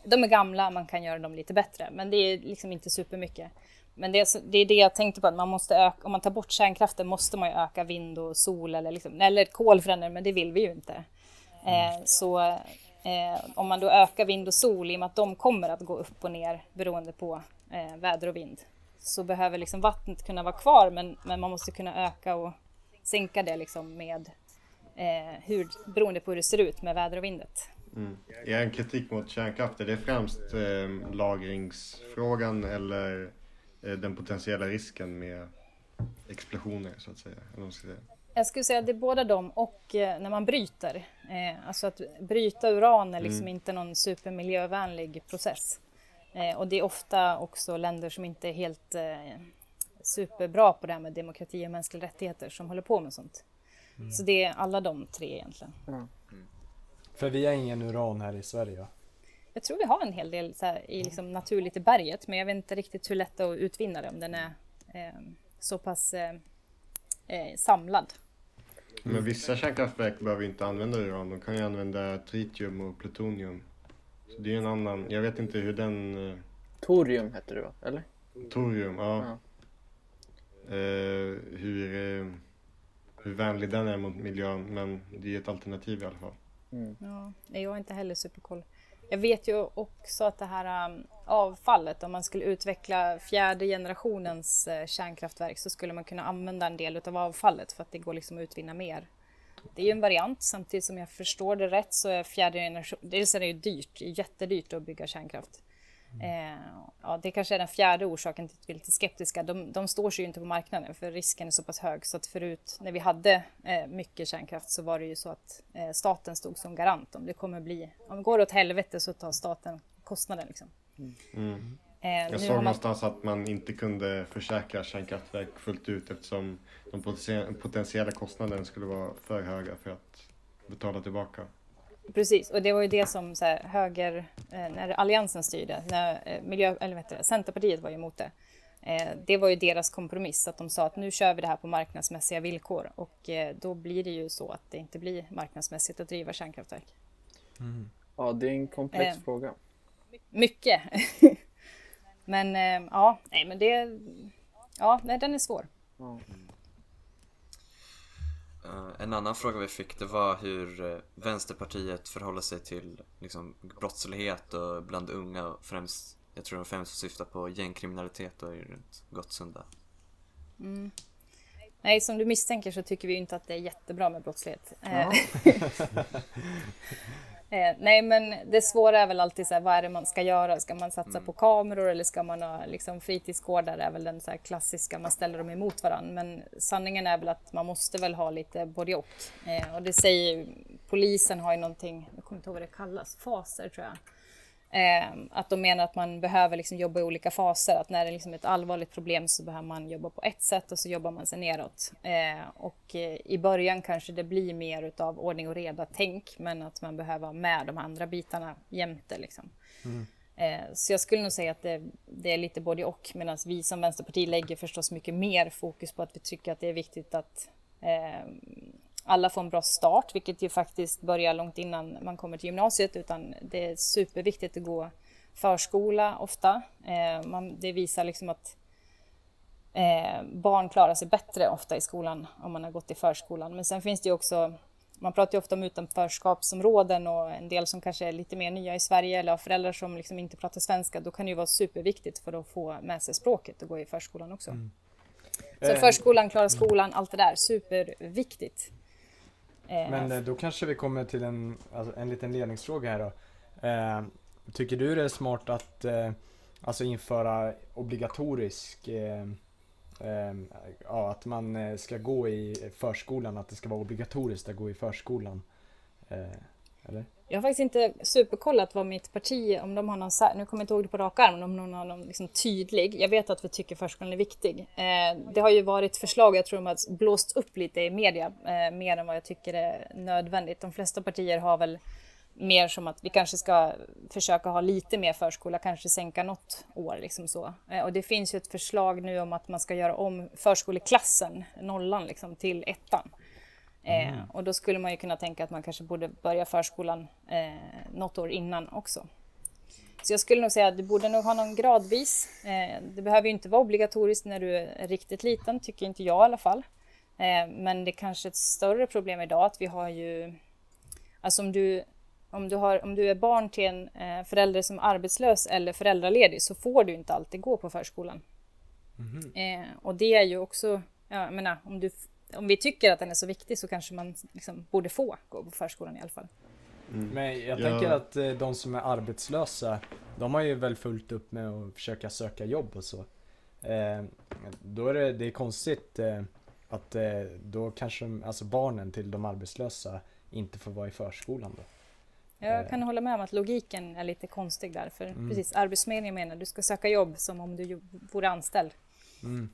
Speaker 5: De är gamla, man kan göra dem lite bättre men det är liksom inte supermycket. Men det är, det är det jag tänkte på att man måste öka, om man tar bort kärnkraften måste man ju öka vind och sol eller, liksom, eller kol för men det vill vi ju inte. Eh, så eh, om man då ökar vind och sol i och med att de kommer att gå upp och ner beroende på eh, väder och vind så behöver liksom vattnet kunna vara kvar men, men man måste kunna öka och sänka det liksom med eh, hur, beroende på hur det ser ut med väder och vindet.
Speaker 2: Mm. Är en kritik mot kärnkraft, är det främst eh, lagringsfrågan eller eh, den potentiella risken med explosioner så att säga? Eller säga?
Speaker 5: Jag skulle säga att det är båda dem och eh, när man bryter. Eh, alltså att bryta uran är liksom mm. inte någon supermiljövänlig process. Eh, och det är ofta också länder som inte är helt eh, superbra på det här med demokrati och mänskliga rättigheter som håller på med sånt. Mm. Så det är alla de tre egentligen. Mm.
Speaker 1: För vi har ingen uran här i Sverige va?
Speaker 5: Jag tror vi har en hel del så här, i liksom naturligt i berget men jag vet inte riktigt hur lätt det är att utvinna det om den är eh, så pass eh, eh samlad.
Speaker 2: Men vissa kärnkraftverk behöver inte använda uran, de kan ju använda tritium och plutonium. Så det är en annan, jag vet inte hur den... Eh,
Speaker 3: Torium heter det va? Eller?
Speaker 2: Torium, ja. ja. Eh, hur, eh, hur vänlig den är mot miljön, men det är ett alternativ i alla fall.
Speaker 5: Mm. Ja, jag har inte heller superkoll. Jag vet ju också att det här um, avfallet, om man skulle utveckla fjärde generationens uh, kärnkraftverk så skulle man kunna använda en del av avfallet för att det går liksom att utvinna mer det är ju en variant. Samtidigt som jag förstår det rätt så är fjärde generation... Dels är det ju dyrt, jättedyrt att bygga kärnkraft. Mm. Eh, ja, det kanske är den fjärde orsaken till att vi är lite skeptiska. De, de står sig ju inte på marknaden för risken är så pass hög så att förut när vi hade eh, mycket kärnkraft så var det ju så att eh, staten stod som garant om det kommer bli, om det går åt helvete så tar staten kostnaden liksom. Mm.
Speaker 2: Mm. Eh, jag såg man... någonstans att man inte kunde försäkra kärnkraftverk fullt ut eftersom de potentiella kostnaderna skulle vara för höga för att betala tillbaka.
Speaker 5: Precis, och det var ju det som så här, höger, eh, när Alliansen styrde, när eh, miljö, eller vet du, Centerpartiet var ju emot det. Det var ju deras kompromiss, att de sa att nu kör vi det här på marknadsmässiga villkor och då blir det ju så att det inte blir marknadsmässigt att driva kärnkraftverk.
Speaker 3: Mm. Ja, det är en komplex eh, fråga.
Speaker 5: Mycket. Men eh, ja, nej men det... Ja, nej, den är svår. Mm.
Speaker 4: Uh, en annan fråga vi fick det var hur uh, Vänsterpartiet förhåller sig till liksom, brottslighet och bland unga främst, jag tror de främst syftar på gängkriminalitet och runt Gottsunda.
Speaker 5: Mm. Nej, som du misstänker så tycker vi inte att det är jättebra med brottslighet. Ja. Eh, nej, men det svåra är väl alltid så här, vad är det man ska göra? Ska man satsa mm. på kameror eller ska man ha liksom, fritidsgårdar? Det är väl den så klassiska, man ställer dem emot varandra. Men sanningen är väl att man måste väl ha lite både och. Eh, och det säger polisen har ju någonting, jag kommer inte ihåg vad det kallas, faser tror jag. Eh, att de menar att man behöver liksom jobba i olika faser. Att när det är liksom ett allvarligt problem så behöver man jobba på ett sätt och så jobbar man sig neråt. Eh, och eh, i början kanske det blir mer utav ordning och reda tänk, men att man behöver ha med de andra bitarna jämte. Liksom. Mm. Eh, så jag skulle nog säga att det, det är lite både och, medan vi som Vänsterparti lägger förstås mycket mer fokus på att vi tycker att det är viktigt att eh, alla får en bra start, vilket ju faktiskt börjar långt innan man kommer till gymnasiet, utan det är superviktigt att gå förskola ofta. Eh, man, det visar liksom att eh, barn klarar sig bättre ofta i skolan om man har gått i förskolan. Men sen finns det ju också, man pratar ju ofta om utanförskapsområden och en del som kanske är lite mer nya i Sverige eller har föräldrar som liksom inte pratar svenska. Då kan det ju vara superviktigt för att få med sig språket och gå i förskolan också. Mm. Så eh, förskolan, klara skolan, allt det där, superviktigt.
Speaker 1: Eh, Men eh, då kanske vi kommer till en, alltså en liten ledningsfråga här då. Eh, tycker du det är smart att alltså införa obligatorisk ja, att man ska gå i förskolan, att det ska vara obligatoriskt att gå i förskolan? eller?
Speaker 5: Jag har faktiskt inte superkollat vad mitt parti, om de har någon, nu kommer jag inte ihåg det på rak arm, om de har någon liksom tydlig. Jag vet att vi tycker förskolan är viktig. Eh, det har ju varit förslag, jag tror de har blåst upp lite i media, eh, mer än vad jag tycker är nödvändigt. De flesta partier har väl mer som att vi kanske ska försöka ha lite mer förskola, kanske sänka något år. Liksom så. Eh, och det finns ju ett förslag nu om att man ska göra om förskoleklassen, nollan, liksom, till ettan. Eh, mm. och då skulle man ju kunna tänka att man kanske borde börja förskolan eh, något år innan också. Så jag skulle nog säga att du borde nog ha någon gradvis. Eh, det behöver ju inte vara obligatoriskt när du är riktigt liten, tycker inte jag i alla fall. Eh, men det är kanske ett större problem idag att vi har ju... Alltså om du, om du, har, om du är barn till en eh, förälder som är arbetslös eller föräldraledig så får du inte alltid gå på förskolan. Mm. och det är ju också... Jag menar, om du om vi tycker att den är så viktig så kanske man liksom borde få gå på förskolan i alla fall.
Speaker 1: Mm. Men jag ja. tänker att eh, de som är arbetslösa, de har ju väl fullt upp med att försöka söka jobb och så. Eh, då är det, det är konstigt eh, att eh, då kanske alltså barnen till de arbetslösa inte får vara i förskolan då.
Speaker 5: Jag eh. kan hålla med om att logiken är lite konstig där. För mm. precis, Arbetsförmedlingen menar du ska söka jobb som om du vore anställd. Mm.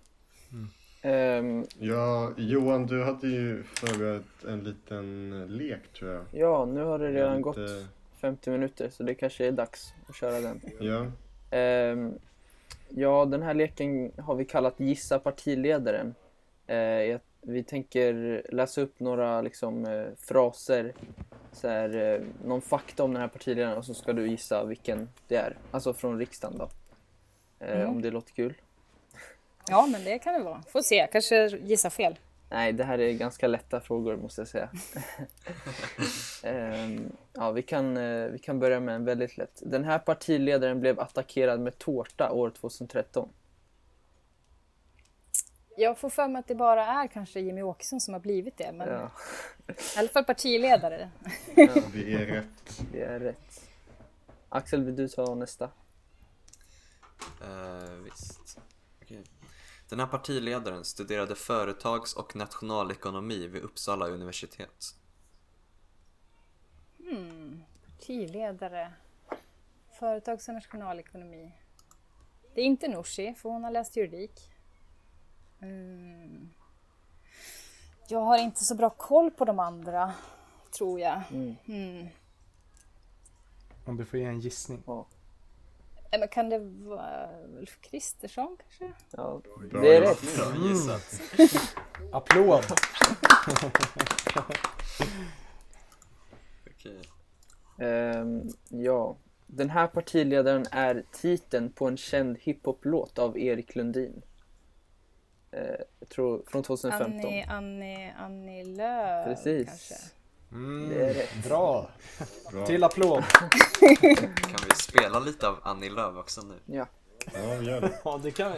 Speaker 2: Um, ja, Johan, du hade ju förberett en liten lek tror jag.
Speaker 3: Ja, nu har det redan gått 50 minuter så det kanske är dags att köra den.
Speaker 2: Ja.
Speaker 3: Um, ja, den här leken har vi kallat Gissa partiledaren. Uh, vi tänker läsa upp några liksom, uh, fraser, så här, uh, någon fakta om den här partiledaren och så ska du gissa vilken det är. Alltså från riksdagen då. Mm. Om det låter kul.
Speaker 5: Ja, men det kan det vara. Får se, kanske gissa fel.
Speaker 3: Nej, det här är ganska lätta frågor måste jag säga. um, ja, vi kan, uh, vi kan börja med en väldigt lätt. Den här partiledaren blev attackerad med tårta år 2013.
Speaker 5: Jag får för mig att det bara är kanske Jimmy Åkesson som har blivit det. Men ja. I alla fall partiledare.
Speaker 2: ja, det är rätt.
Speaker 3: Det är rätt. Axel, vill du ta nästa?
Speaker 4: Uh, visst. Den här partiledaren studerade företags och nationalekonomi vid Uppsala universitet.
Speaker 5: Hmm, partiledare. Företags och nationalekonomi. Det är inte Nooshi, för hon har läst juridik. Mm. Jag har inte så bra koll på de andra, tror jag. Mm. Mm.
Speaker 1: Om du får ge en gissning. Ja.
Speaker 5: Nej, men kan det vara Ulf Kristersson kanske?
Speaker 3: Ja, det är rätt.
Speaker 4: Bra gissat.
Speaker 1: Applåd!
Speaker 3: okay. Um, ja, den här partiledaren är titeln på en känd hiphop-låt av Erik Lundin. Uh, jag tror från 2015.
Speaker 5: Annie, Annie, Annie Lööf
Speaker 3: Precis.
Speaker 5: kanske?
Speaker 1: Mm, det är rätt. Bra. Bra. Till applåd.
Speaker 4: kan vi spela lite av Annie Lööf också nu?
Speaker 3: Ja.
Speaker 2: Ja, vi gör det.
Speaker 1: ja, det kan vi.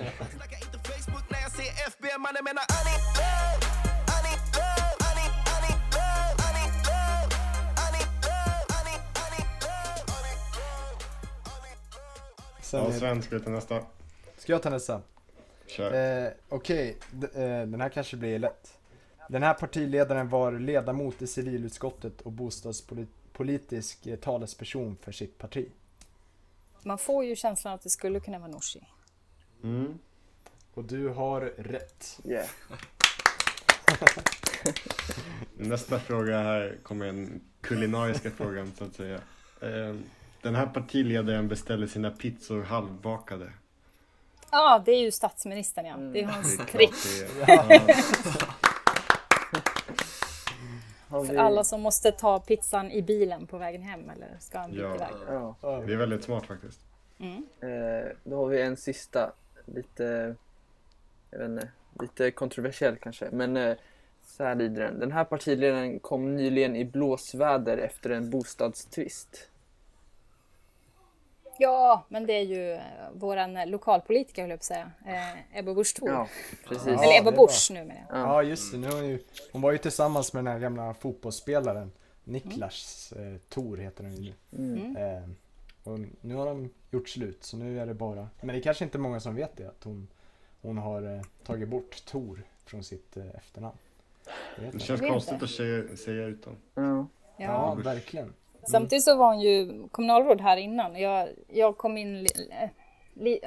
Speaker 2: ja, Sven, ska ta nästa?
Speaker 1: Ska jag ta nästa?
Speaker 2: Kör.
Speaker 1: Eh, Okej, okay. eh, den här kanske blir lätt. Den här partiledaren var ledamot i civilutskottet och bostadspolitisk talesperson för sitt parti.
Speaker 5: man får ju känslan att det skulle kunna vara Nooshi.
Speaker 2: Mm.
Speaker 1: Och du har rätt.
Speaker 3: Yeah.
Speaker 2: Nästa fråga här kommer en kulinariska frågan så att säga. Eh, Den här partiledaren beställer sina pizzor halvbakade.
Speaker 5: Ja, det är ju statsministern ja. Det är hans
Speaker 2: är
Speaker 5: trick.
Speaker 2: klart det är. Ja.
Speaker 3: Har
Speaker 5: För
Speaker 3: vi...
Speaker 5: alla som måste ta pizzan i bilen på vägen hem eller ska en bit
Speaker 2: Ja.
Speaker 5: iväg.
Speaker 3: Ja.
Speaker 2: Det är väldigt smart faktiskt.
Speaker 5: Mm.
Speaker 3: Eh, då har vi en sista, lite, jag vet inte, lite kontroversiell kanske. Men eh, så här lyder den. Den här partiledaren kom nyligen i blåsväder efter en bostadstvist.
Speaker 5: Ja, men det är ju eh, våran lokalpolitiker höll jag på att säga. Eh, Ebba Busch Thor.
Speaker 3: Ja, precis.
Speaker 1: Ja.
Speaker 5: Eller Ebba
Speaker 1: det var-
Speaker 5: Busch numera.
Speaker 3: Ja.
Speaker 1: Ja just det, nu har hon, ju, hon var ju tillsammans med den här gamla fotbollsspelaren Niklas eh, Thor heter han ju nu.
Speaker 3: Mm.
Speaker 1: Eh, och nu har de gjort slut så nu är det bara, men det är kanske inte många som vet det att hon, hon har eh, tagit bort Thor från sitt eh, efternamn. Det jag.
Speaker 2: känns konstigt att säga, säga utan.
Speaker 3: Ja.
Speaker 5: Ja.
Speaker 1: Ja, verkligen.
Speaker 5: Samtidigt så var hon ju kommunalråd här innan. Jag, jag kom in... li- eh,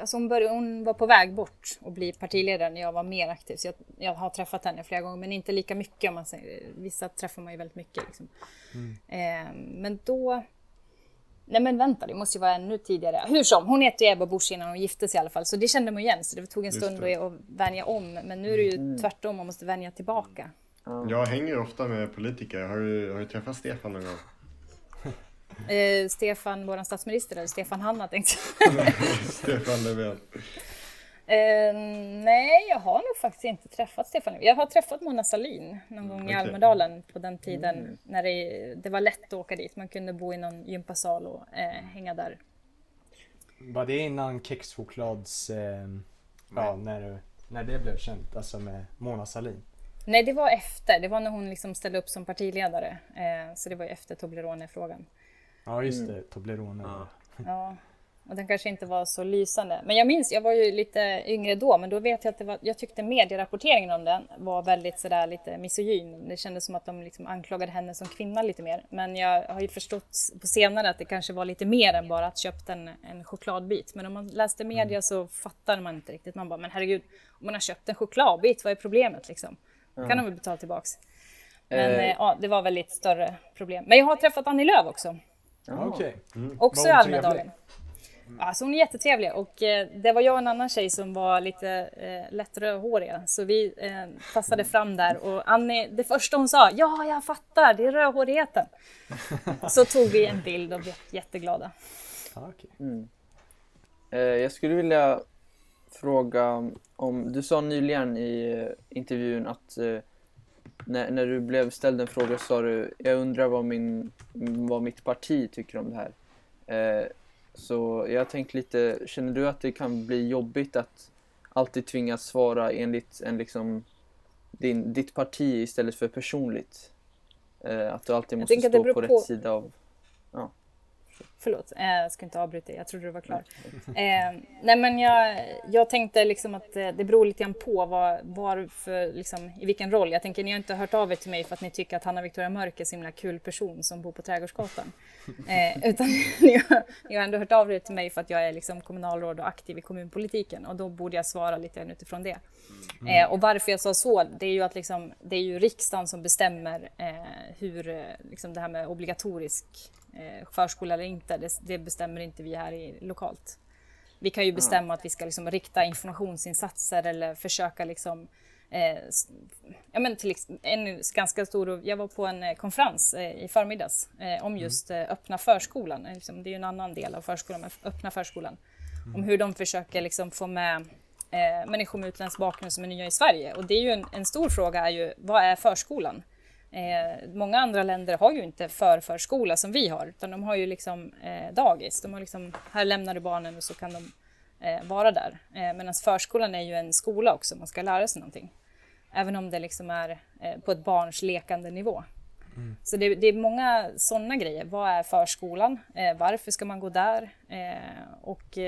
Speaker 5: alltså hon, började, hon var på väg bort och bli partiledare när jag var mer aktiv. Så jag, jag har träffat henne flera gånger, men inte lika mycket. Om man säger. Vissa träffar man ju väldigt mycket. Liksom. Eh, men då... Nej men vänta, det måste ju vara ännu tidigare. Hur som, hon hette ju Ebba Busch innan hon gifte sig i alla fall. Så det kände man igen. Så det tog en
Speaker 2: Just
Speaker 5: stund
Speaker 2: det.
Speaker 5: att vänja om. Men nu är det ju tvärtom, man måste vänja tillbaka.
Speaker 3: Ja.
Speaker 2: Jag hänger ofta med politiker. Har du, har du träffat Stefan någon gång?
Speaker 5: Eh, Stefan, vår statsminister, eller Stefan Hanna tänkte jag.
Speaker 2: Stefan Löfven.
Speaker 5: Eh, nej, jag har nog faktiskt inte träffat Stefan Löfven. Jag har träffat Mona Sahlin någon gång i
Speaker 2: okej.
Speaker 5: Almedalen på den tiden när det, det var lätt att åka dit. Man kunde bo i någon gympasal och eh, hänga där.
Speaker 1: Var det innan kexchoklads, eh, ja när, när det blev känt, alltså med Mona Sahlin?
Speaker 5: Nej, det var efter. Det var när hon liksom ställde upp som partiledare. Eh, så det var efter Toblerone-frågan.
Speaker 1: Ja just det, Toblerone.
Speaker 4: Ja.
Speaker 5: Ja, och den kanske inte var så lysande. Men jag minns, jag var ju lite yngre då, men då vet jag att det var, jag tyckte medierapporteringen om den var väldigt sådär lite misogyn. Det kändes som att de liksom anklagade henne som kvinna lite mer. Men jag har ju förstått på senare att det kanske var lite mer än bara att köpa en, en chokladbit. Men om man läste media så fattar man inte riktigt. Man bara, men herregud, om man har köpt en chokladbit, vad är problemet liksom? kan de väl betala tillbaks. Men
Speaker 3: Eh.
Speaker 5: eh, ja, det var väl lite större problem. Men jag har träffat Annie Lööf också.
Speaker 1: Okej.
Speaker 5: Också i? Almedalen. Alltså hon är jättetrevlig och eh, det var jag och en annan tjej som var lite eh, lätt rödhåriga. Så vi eh, passade fram där och Annie, det första hon sa, ja jag fattar, det är rödhårigheten. Så tog vi en bild och blev jätteglada.
Speaker 1: Ja, okej.
Speaker 3: Eh, jag skulle vilja fråga om, du sa nyligen i eh, intervjun att eh, när, när du blev ställd en fråga sa du, jag undrar vad, min, vad mitt parti tycker om det här. Eh, så jag har tänkt lite, känner du att det kan bli jobbigt att alltid tvingas svara enligt en liksom din, ditt parti istället för personligt? Eh, att du alltid måste stå på,
Speaker 5: på-
Speaker 3: rätt sida av...
Speaker 5: Förlåt, eh, jag ska inte avbryta. Jag trodde du var klar. Eh, nej men jag, jag tänkte liksom att eh, det beror lite grann på vad, varför, liksom, i vilken roll. Jag tänker ni har inte hört av er till mig för att ni tycker att Hanna Victoria Mörk är så himla kul person som bor på Trädgårdsgatan. Eh, utan ni har, ni har ändå hört av er till mig för att jag är liksom kommunalråd och aktiv i kommunpolitiken och då borde jag svara lite grann utifrån det. Eh, och varför jag sa så, det är ju att liksom, det är ju riksdagen som bestämmer eh, hur liksom det här med obligatorisk förskola eller inte, det, det bestämmer inte vi här i, lokalt. Vi kan ju bestämma att vi ska liksom rikta informationsinsatser eller försöka liksom Eh, ja, men till, en ganska stor, jag var på en eh, konferens eh, i förmiddags eh, om just eh, öppna förskolan. Eh, Liksom, det är ju en annan del av förskolan, men öppna förskolan. Om hur de försöker liksom få med eh, människor med utländsk bakgrund som är nya i Sverige. Och det är ju en, en stor fråga, är ju, vad är förskolan? Eh, många andra länder har ju inte förförskola som vi har, utan de har ju liksom eh, dagis. De har liksom, här lämnar du barnen och så kan de eh, vara där. Eh, Medan förskolan är ju en skola också, man ska lära sig någonting. Även om det liksom är eh, på ett barns lekande nivå. Så det, det är många sådana grejer. Vad är förskolan? Eh, varför ska man gå där? Eh, och,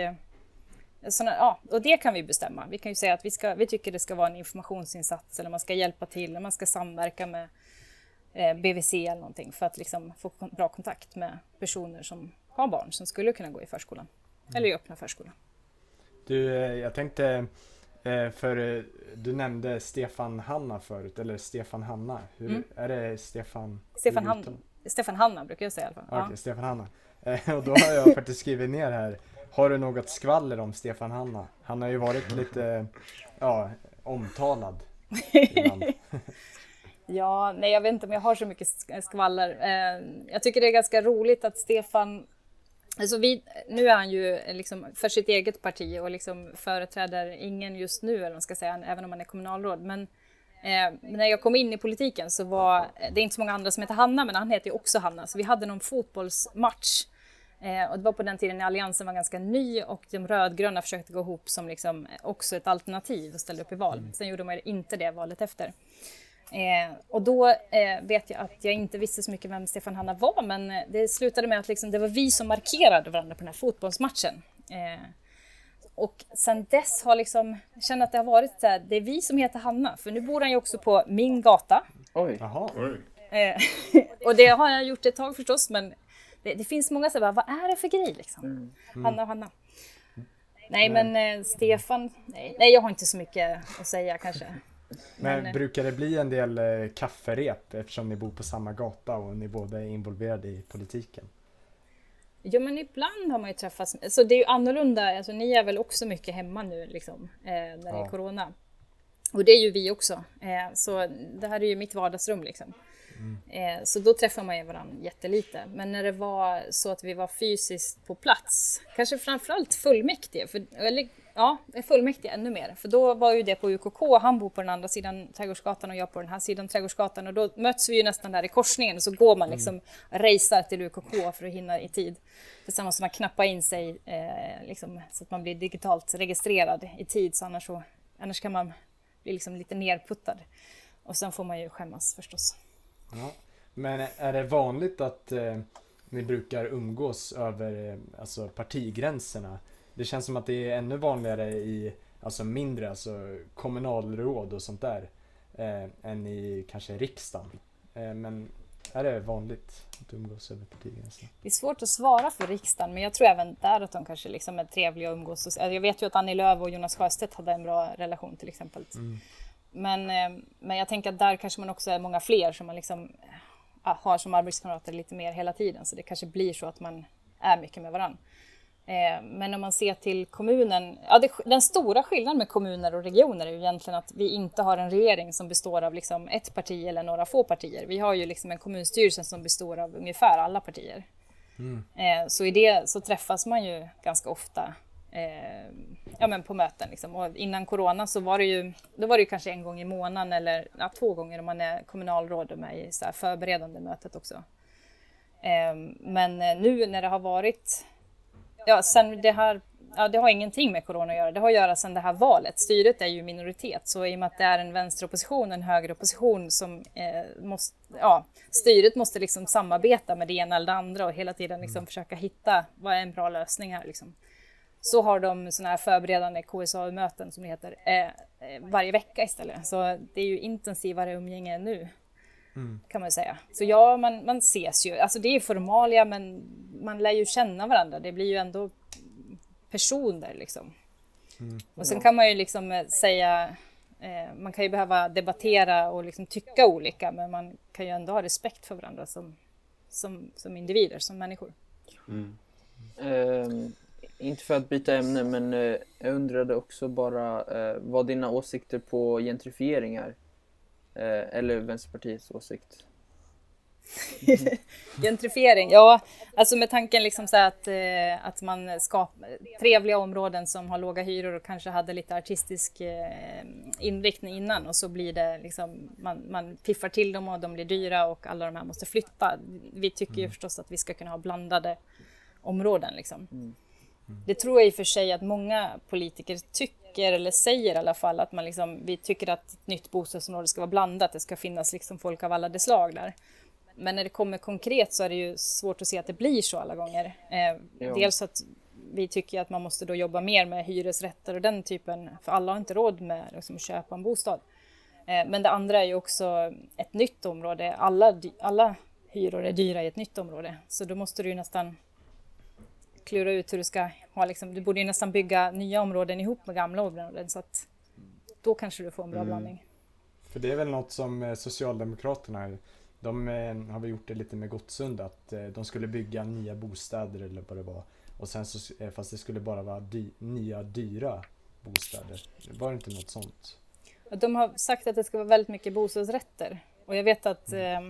Speaker 5: såna, ja, och det kan vi bestämma. Vi kan ju säga att vi, ska, vi tycker det ska vara en informationsinsats eller man ska hjälpa till, eller man ska samverka med BVC eller någonting för att liksom få bra kontakt med personer som har barn som skulle kunna gå i förskolan. eller i öppna förskolan.
Speaker 1: Du, eh, jag tänkte, eh, för eh, du nämnde Stefan Hanna förut, eller Stefan Hanna. Hur,
Speaker 5: Mm.
Speaker 1: Är det Stefan?
Speaker 5: Stefan, Han, Stefan Hanna brukar jag säga i alla fall.
Speaker 1: Okej,
Speaker 5: Ja.
Speaker 1: Stefan Hanna. Eh, Och då har jag faktiskt skrivit ner här. Har du något skvaller om Stefan Hanna? Han har ju varit lite, ja, omtalad.
Speaker 5: Ja, nej jag vet inte om jag har så mycket sk- skvaller. Eh, jag tycker det är ganska roligt att Stefan Alltså vi, nu är han ju liksom för sitt eget parti och liksom företräder ingen just nu, eller man ska säga, även om han är kommunalråd. Men eh, när jag kom in i politiken så var det är inte så många andra som heter Hanna, men han heter ju också Hanna. Så vi hade någon fotbollsmatch. Eh, och det var på den tiden när Alliansen var ganska ny och de rödgröna försökte gå ihop som liksom också ett alternativ och ställa upp i val. Sen gjorde man inte det valet efter. Eh, och då eh, vet jag att jag inte visste så mycket vem Stefan Hanna var, men eh, det slutade med att liksom, det var vi som markerade varandra på den här fotbollsmatchen. Eh, och sen dess har liksom, jag känner att det har varit så här, det är vi som heter Hanna, för nu bor han ju också på min gata.
Speaker 3: Oj.
Speaker 1: Jaha.
Speaker 2: Oj.
Speaker 5: Eh, och det har jag gjort ett tag förstås, men det, det finns många som bara, vad är det för grej liksom? Hanna och Hanna. Nej, men eh, Stefan, nej, nej, jag har inte så mycket att säga kanske.
Speaker 1: Men
Speaker 5: Men,
Speaker 1: brukar det bli en del eh, kafferep eftersom ni bor på samma gata och ni båda är involverade i politiken?
Speaker 5: Ja men ibland har man ju träffats. Så det är ju annorlunda. Alltså, ni är väl också mycket hemma nu liksom, eh, när det är
Speaker 1: Ja.
Speaker 5: corona. Och det är ju vi också. Eh, så det här är ju mitt vardagsrum liksom. Eh, så då träffar man ju varandra jättelite. Men när det var så att vi var fysiskt på plats, kanske framförallt fullmäktige, för, eller ja, fullmäktige ännu mer. För då var ju det på UKK, han bor på den andra sidan Trädgårdsgatan och jag på den här sidan Trädgårdsgatan. Och då möts vi ju nästan där i korsningen och så går man liksom, racear till UKK för att hinna i tid. För sen måste man knappa in sig eh, liksom, så att man blir digitalt registrerad i tid, så annars, så, annars kan man bli liksom lite nerputtad. Och sen får man ju skämmas förstås.
Speaker 1: Ja. Men är det vanligt att eh, ni brukar umgås över eh, alltså partigränserna? Det känns som att det är ännu vanligare i alltså mindre, alltså kommunalråd och sånt där eh, än i kanske riksdagen. Eh, men är det vanligt att umgås över partigränserna?
Speaker 5: Det är svårt att svara för riksdagen, men jag tror även där att de kanske liksom är trevliga att umgås. Och- Jag vet ju att Annie Lööf och Jonas Sjöstedt hade en bra relation till exempel. Men, eh, men jag tänker att där kanske man också är många fler som man liksom ja, har som arbetskamrater lite mer hela tiden. Så det kanske blir så att man är mycket med varandra. Eh, Men om man ser till kommunen, ja, det, den stora skillnaden med kommuner och regioner är ju egentligen att vi inte har en regering som består av liksom ett parti eller några få partier. Vi har ju liksom en kommunstyrelse som består av ungefär alla partier. Eh, Så i det så träffas man ju ganska ofta eh, ja, men på möten. Liksom. Och innan corona så var det ju, då var det ju kanske en gång i månaden eller ja, två gånger om man är kommunalråd och med i så här förberedande mötet också. Eh, Men eh, nu när det har varit Ja, sen det här, ja, det har ingenting med corona att göra. Det har att göra sen det här valet. Styret är ju minoritet, så i och med att det är en vänsteropposition en högeropposition som eh, måste, ja, styret måste liksom samarbeta med det ena eller det andra och hela tiden liksom försöka hitta vad är en bra lösning här liksom. Så har de sådana här förberedande KSA-möten som det heter eh, eh, varje vecka istället. Så det är ju intensivare umgänge nu kan man säga. Så ja, man, man ses ju. Alltså det är formalia, men man lär ju känna varandra. Det blir ju ändå personer liksom. Och sen kan man ju liksom eh, säga, eh, man kan ju behöva debattera och liksom tycka olika, men man kan ju ändå ha respekt för varandra som, som, som individer, som människor.
Speaker 3: Ehm, inte för att byta ämne, men eh, jag undrade också bara eh, vad dina åsikter på gentrifiering är. Eh, eller Vänsterpartiets åsikt.
Speaker 5: Gentrifiering, ja, alltså med tanken liksom så att, eh, att man skapar trevliga områden som har låga hyror och kanske hade lite artistisk eh, inriktning innan och så blir det liksom, man, man piffar till dem och de blir dyra och alla de här måste flytta. Vi tycker ju förstås att vi ska kunna ha blandade områden liksom. Det tror jag i och för sig att många politiker tycker, eller säger i alla fall, att man liksom, vi tycker att ett nytt bostadsområde ska vara blandat, det ska finnas liksom folk av alla de slag där. Men när det kommer konkret så är det ju svårt att se att det blir så alla gånger. Eh. Dels att vi tycker att man måste då jobba mer med hyresrätter och den typen, för alla har inte råd med liksom, att köpa en bostad. Eh, men det andra är ju också ett nytt område. Alla, alla hyror är dyra i ett nytt område, så då måste du ju nästan klura ut hur du ska ha liksom, du borde ju nästan bygga nya områden ihop med gamla områden så att då kanske du får en bra
Speaker 2: Mm.
Speaker 5: blandning.
Speaker 1: För det är väl något som eh, Socialdemokraterna, de eh, har väl gjort det lite med Gottsunda, att eh, de skulle bygga nya bostäder eller vad det var. Och sen så, fast det skulle bara vara dy, nya dyra bostäder. Var det inte något sånt?
Speaker 5: De har sagt att det ska vara väldigt mycket bostadsrätter och jag vet att eh,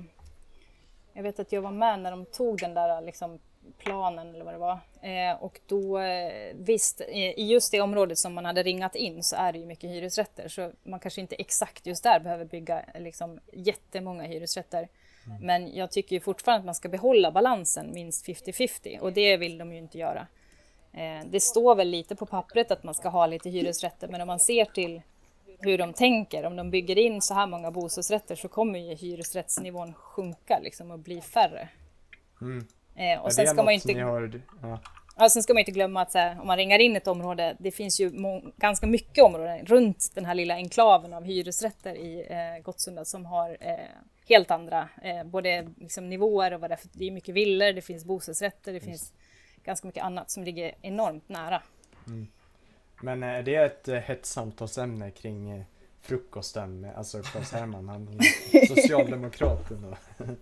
Speaker 5: jag vet att jag var med när de tog den där liksom, planen eller vad det var. Eh, och då eh, visst, i just det området som man hade ringat in så är det ju mycket hyresrätter så man kanske inte exakt just där behöver bygga eh, liksom, jättemånga hyresrätter. Men jag tycker ju fortfarande att man ska behålla balansen minst 50-50 och det vill de ju inte göra. Eh, det står väl lite på pappret att man ska ha lite hyresrätter men om man ser till hur de tänker, om de bygger in så här många bostadsrätter så kommer ju hyresrättsnivån sjunka liksom och bli färre.
Speaker 1: Mm.
Speaker 5: Eh, och
Speaker 1: Är
Speaker 5: sen ska man inte...
Speaker 1: har, ja.
Speaker 5: Ja, sen ska man inte glömma att här, om man ringar in ett område, det finns ju ganska mycket områden runt den här lilla enklaven av hyresrätter i eh, Gottsunda som har eh, helt andra, eh, både liksom, nivåer och vad det är för, det är mycket villor, det finns bostadsrätter, det finns ganska mycket annat som ligger enormt nära.
Speaker 1: Men är det ett eh, hett samtalsämne kring eh, frukosten alltså Claes Herman, han socialdemokraten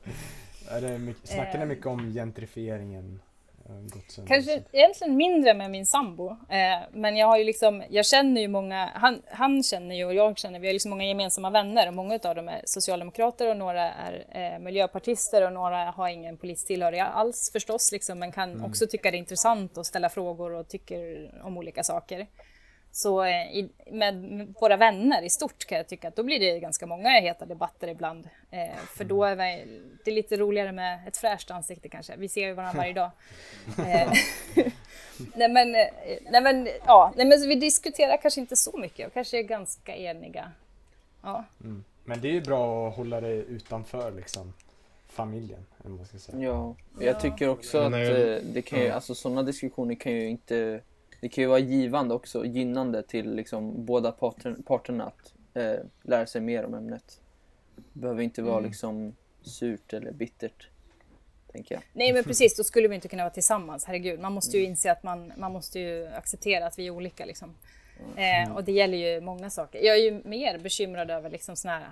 Speaker 1: är det mycket, snackar ni
Speaker 5: Eh.
Speaker 1: mycket om gentrifieringen? eh?
Speaker 5: Kanske egentligen mindre med min sambo, eh, men jag har ju liksom, jag känner ju många, han, han känner ju och jag känner, vi har liksom många gemensamma vänner och många av dem är socialdemokrater och några är eh, miljöpartister och några har ingen politisk tillhörighet alls förstås, liksom, men kan också tycka det är intressant att ställa frågor och tycker om olika saker. Så eh, i, med, våra vänner i stort kan jag tycka att då blir det ganska många heta debatter ibland. Eh, för då är vi, det är lite roligare med ett fräscht ansikte kanske. Vi ser ju varandra varje dag. Eh, nej, men, eh, nej men ja, nej men så vi diskuterar kanske inte så mycket och kanske är ganska eniga. Ja,
Speaker 1: Mm. Men det är ju bra att hålla det utanför liksom familjen, eller man ska säga.
Speaker 3: Ja,
Speaker 5: Ja.
Speaker 3: jag tycker också att det kan ju, alltså sådana diskussioner kan ju inte, det kan ju vara givande också, gynnande till liksom båda parter, parterna att eh, lära sig mer om ämnet. Det behöver inte vara
Speaker 5: Mm.
Speaker 3: liksom surt eller bittert.
Speaker 5: Nej men precis, då skulle vi inte kunna vara tillsammans. Herregud, man måste ju inse att man, man måste ju acceptera att vi är olika. Liksom. Eh, och det gäller ju många saker. Jag är ju mer bekymrad över liksom såna här...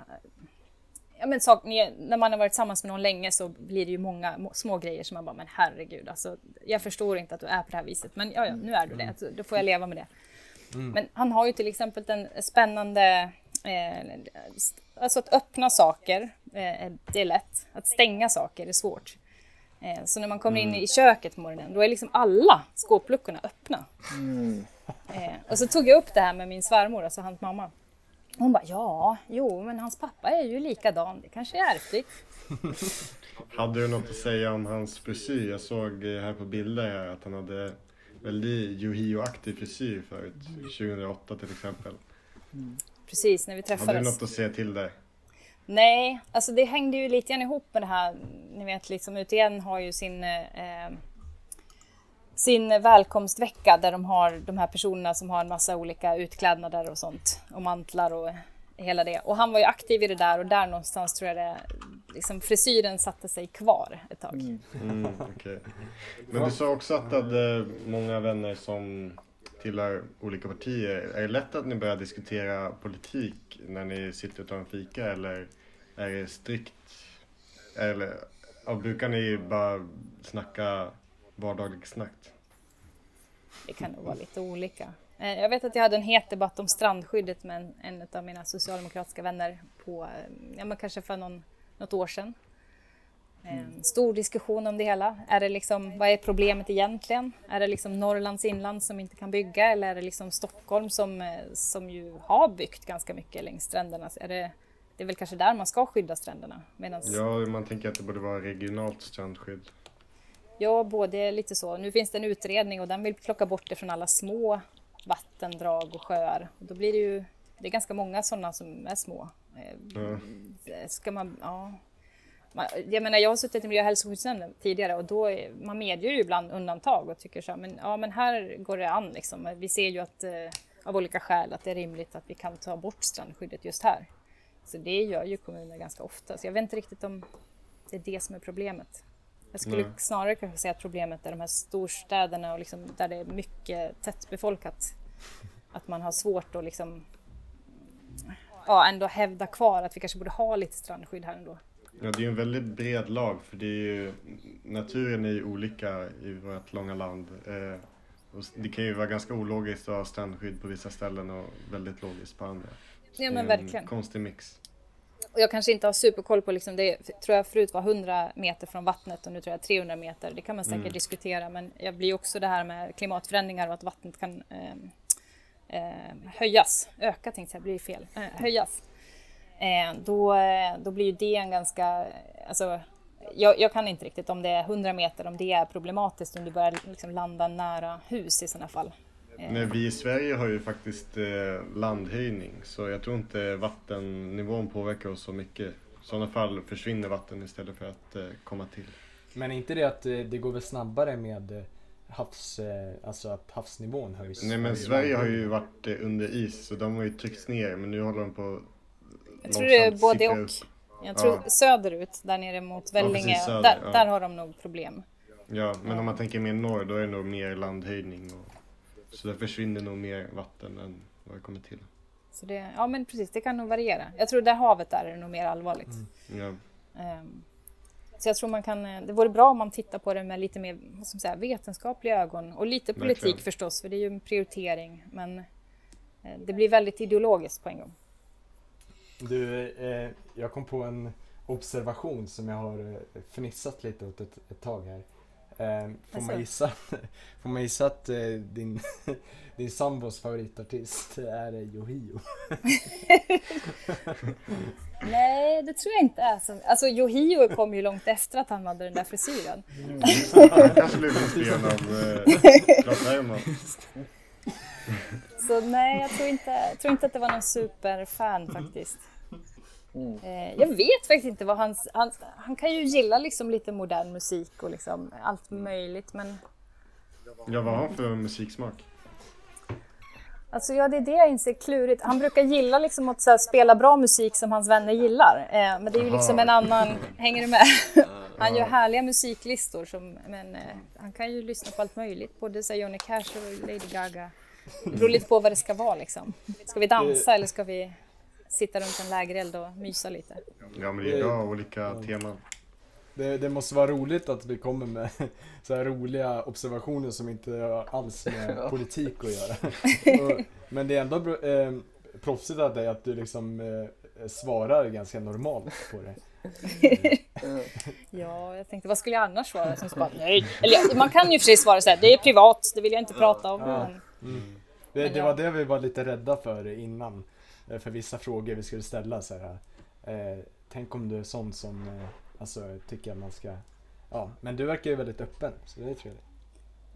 Speaker 5: Ja, men sak, när man har varit tillsammans med någon länge så blir det ju många må- små grejer som man bara, men herregud, alltså, jag förstår inte att du är på det här viset, men ja, ja nu är du det, alltså, då får jag leva med det. Men han har ju till exempel en spännande, eh, alltså att öppna saker, eh, det är lätt, att stänga saker är svårt. Eh, Så när man kommer in i köket på morgonen, då är liksom alla skåpluckorna öppna. Eh, och så tog jag upp det här med min svärmor, alltså hans mamma. Hon bara, ja, jo, men hans pappa är ju likadan, det kanske är ärftligt.
Speaker 2: Hade du något att säga om hans frisyr? Jag såg här på bilder här att han hade väldigt Yohio-aktig frisyr förut. 2008 till exempel.
Speaker 5: Precis, när vi
Speaker 2: Hade du
Speaker 5: träffades.
Speaker 2: något att säga till dig?
Speaker 5: Nej, alltså det hängde ju lite grann ihop med det här. Ni vet, liksom UTN har ju sin, eh, sin välkomstvecka där de har de här personerna som har en massa olika utklädnader och sånt och mantlar och hela det. Och han var ju aktiv i det där och där någonstans tror jag det liksom frisyren satte sig kvar ett tag.
Speaker 2: Mm, okej. Men du sa också att du hade många vänner som tillhör olika partier. Är det lätt att ni börjar diskutera politik när ni sitter och tar en fika eller är det strikt? Eller brukar ni bara snacka vardagligt snack?
Speaker 5: Det kan nog vara lite olika. Eh, Jag vet att jag hade en het debatt om strandskyddet med en, en av mina socialdemokratiska vänner på, eh, ja men kanske för någon, något år sedan. En stor diskussion om det hela. Är det liksom, vad är problemet egentligen? Är det liksom Norrlands inland som inte kan bygga eller är det liksom Stockholm som, eh, som ju har byggt ganska mycket längs stränderna? Är det, det är väl kanske där man ska skydda stränderna? Medans,
Speaker 2: Ja, man tänker att det borde vara regionalt strandskydd.
Speaker 5: Ja, både lite så. Nu finns det en utredning och den vill plocka bort det från alla små vattendrag och sjöar. Då blir det ju, det är ganska många sådana som är små. Eh. Ska man, ja. Jag menar, jag har suttit i miljö och hälsoskyddsnämnden tidigare och då man medger ju ibland undantag och tycker så här, men ja, men här går det an liksom. Vi ser ju att eh, av olika skäl att det är rimligt att vi kan ta bort strandskyddet just här. Så det gör ju kommuner ganska ofta. Så jag vet inte riktigt om det är det som är problemet. Jag skulle
Speaker 2: Nej.
Speaker 5: snarare kanske säga att problemet är de här storstäderna och liksom där det är mycket tättbefolkat. Att man har svårt att liksom ja, ändå hävda kvar att vi kanske borde ha lite strandskydd här ändå.
Speaker 2: Ja, det är ju en väldigt bred lag för det är ju, naturen är ju olika i vårt långa land. Eh, och det kan ju vara ganska ologiskt att ha strandskydd på vissa ställen och väldigt logiskt på andra.
Speaker 5: Ja
Speaker 2: Det
Speaker 5: men verkligen.
Speaker 2: konstig mix.
Speaker 5: Och jag kanske inte har superkoll på liksom det, tror jag förut var 100 meter från vattnet och nu tror jag 300 meter. Det kan man säkert
Speaker 2: Mm.
Speaker 5: diskutera men jag blir också det här med klimatförändringar och att vattnet kan eh, höjas, öka tänkte jag, blir fel, eh, höjas. Eh, då, eh, då blir ju det en ganska, alltså jag, jag kan inte riktigt om det är 100 meter, om det är problematiskt, om du börjar liksom landa nära hus i sådana fall. Eh,
Speaker 2: Nej, vi i Sverige har ju faktiskt eh, landhöjning så jag tror inte vattennivån påverkar oss så mycket. I sådana fall försvinner vatten istället för att eh, komma till.
Speaker 1: Men är inte det att det går väl snabbare med havs, alltså att havsnivån höjs?
Speaker 2: Nej men Sverige har ju varit under is så de har ju tryckts ner men nu håller de på
Speaker 5: Jag tror det är både och. Jag tror
Speaker 2: Ja.
Speaker 5: söderut, där nere mot Vellinge,
Speaker 2: precis, söder,
Speaker 5: där,
Speaker 2: ja.
Speaker 5: där har de nog problem.
Speaker 2: Ja, men om man tänker mer norr då är det nog mer landhöjning. Och, så där försvinner nog mer vatten än vad det kommer till.
Speaker 5: Så det, ja men precis, det kan nog variera. Jag tror där havet är det nog mer allvarligt.
Speaker 2: Ja,
Speaker 5: Ehm, så jag tror man kan, eh, det vore bra om man tittar på det med lite mer vad ska man säga, vetenskapliga ögon och lite politik
Speaker 2: Verkligen.
Speaker 5: förstås, för det är ju en prioritering. Men eh, det blir väldigt ideologiskt på en gång.
Speaker 1: Du, eh, jag kom på en observation som jag har eh, fnissat lite åt ett, ett tag här. Eh, får, man gissa, får man gissa att eh, din, din sambos favoritartist är Yohio?
Speaker 5: Nej, det tror jag inte är så. Alltså Yohio kom ju långt efter att han hade den där frisyren.
Speaker 2: han kanske blev inspirerad av eh.
Speaker 5: Så nej, jag tror inte, jag tror inte att det var någon superfan faktiskt.
Speaker 3: Mm.
Speaker 5: Eh, jag vet faktiskt inte vad hans, hans... Han kan ju gilla liksom lite modern musik och liksom allt möjligt men...
Speaker 2: Ja, vad har han för musiksmak?
Speaker 5: Alltså ja, det är det jag inser klurigt. Han brukar gilla liksom att så här, spela bra musik som hans vänner gillar. Eh, men det är ju
Speaker 2: Aha,
Speaker 5: liksom en annan... Hänger du med? Han gör härliga musiklistor som, men eh, han kan ju lyssna på allt möjligt. Både så här, Johnny Cash och Lady Gaga. Det beror lite på vad det ska vara liksom. Ska vi dansa eller ska vi sitta runt en lägereld och mysa lite?
Speaker 2: Ja, men det är bra olika teman.
Speaker 1: Det, det måste vara roligt att vi kommer med så här roliga observationer som inte har alls med politik att göra. Och, men det är ändå bro- eh, proffsigt av dig att du liksom eh, svarar ganska normalt på det.
Speaker 5: Ja, jag tänkte vad skulle jag annars svara? Som bara, nej. Eller ja, man kan ju för sig svara så här, det är privat, det vill jag inte prata om.
Speaker 1: Ja.
Speaker 5: Men,
Speaker 1: Det, det
Speaker 5: ja.
Speaker 1: var det vi var lite rädda för innan. Eh, För vissa frågor vi skulle ställa så här. Eh, tänk om du är sån som eh, alltså, tycker att man ska... Ja, men du verkar ju väldigt öppen, så det är trevligt.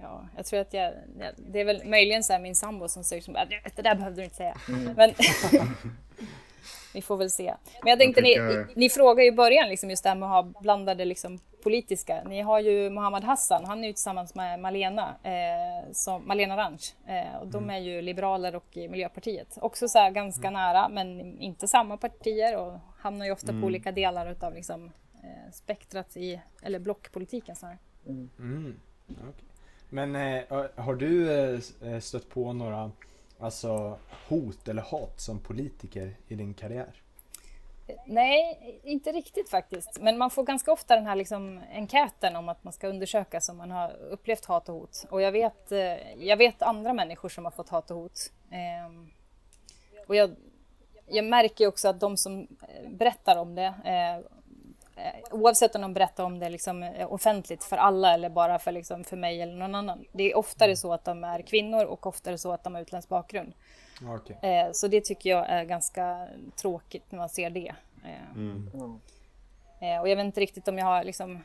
Speaker 5: ja, jag tror att jag, jag, det är väl möjligen så här min sambo som säger som bara, "Nej, det där behövde du inte säga. Men vi får väl se. Men jag tänkte,
Speaker 2: Jag tycker-
Speaker 5: ni, ni frågar ju i början liksom just det här med att ha blandade liksom politiska. Ni har ju Mohammad Hassan, han är ju tillsammans med Malena, eh, som, Malena Ranch. Eh, och de är ju liberaler och i Miljöpartiet. Också så här ganska nära, men inte samma partier och hamnar ju ofta på olika delar utav liksom, eh, spektrat i, eller blockpolitiken snarare.
Speaker 1: Mm. okej. Men eh, har du eh, eh, stött på några alltså, hot eller hat som politiker i din karriär?
Speaker 5: Nej, inte riktigt faktiskt. Men man får ganska ofta den här liksom enkäten om att man ska undersöka om man har upplevt hat och hot. Och jag vet, eh, jag vet andra människor som har fått hat och hot. Ehm, och jag, jag märker också att de som eh, berättar om det, eh, oavsett om de berättar om det liksom offentligt för alla eller bara för, liksom, för mig eller någon annan. Det är oftare så att de är kvinnor och oftare så att de har utländsk bakgrund.
Speaker 1: Okej.
Speaker 5: Eh, Så det tycker jag är ganska tråkigt när man ser det. Eh,
Speaker 2: Mm.
Speaker 5: Eh, Och jag vet inte riktigt om jag har liksom,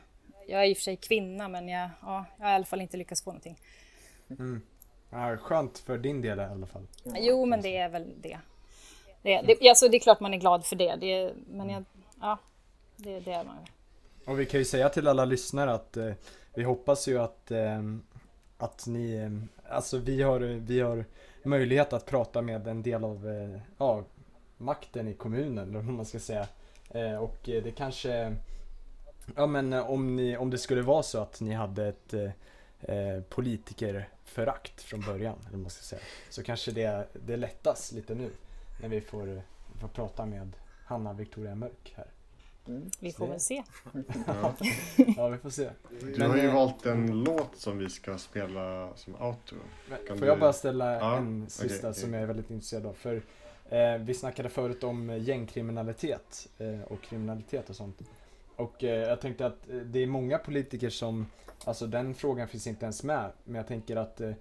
Speaker 5: jag är i och för sig kvinna men jag, ja, jag har i alla fall inte lyckats få någonting.
Speaker 1: Mm. Ja, skönt för din del i alla fall.
Speaker 5: Jo men det är väl det. Det, det, alltså, det är klart man är glad för det, det men jag, ja, det, det är man.
Speaker 1: Och vi kan ju säga till alla lyssnare att eh, vi hoppas ju att, eh, att ni, eh, alltså vi har, vi har möjlighet att prata med en del av eh, ja, makten i kommunen, eller vad man ska säga. Eh, och eh, det kanske, Ja men om, ni, om det skulle vara så att ni hade ett eh, eh politikerförakt från början, eller man ska säga, så kanske det, det lättas lite nu när vi får, får prata med Hanna Victoria Mörk här.
Speaker 5: Mm. Vi får väl se.
Speaker 2: Ja.
Speaker 1: ja, vi får se.
Speaker 2: Du
Speaker 1: Men,
Speaker 2: har ju
Speaker 1: eh,
Speaker 2: valt en låt som vi ska spela som outro. Kan
Speaker 1: Får
Speaker 2: du-
Speaker 1: jag bara ställa
Speaker 2: Ja,
Speaker 1: en sista
Speaker 2: okej,
Speaker 1: som
Speaker 2: okej.
Speaker 1: jag är väldigt intresserad av? För eh, vi snackade förut om gängkriminalitet eh, och kriminalitet och sånt. Och eh, jag tänkte att eh, det är många politiker som, alltså den frågan finns inte ens med, men jag tänker att eh,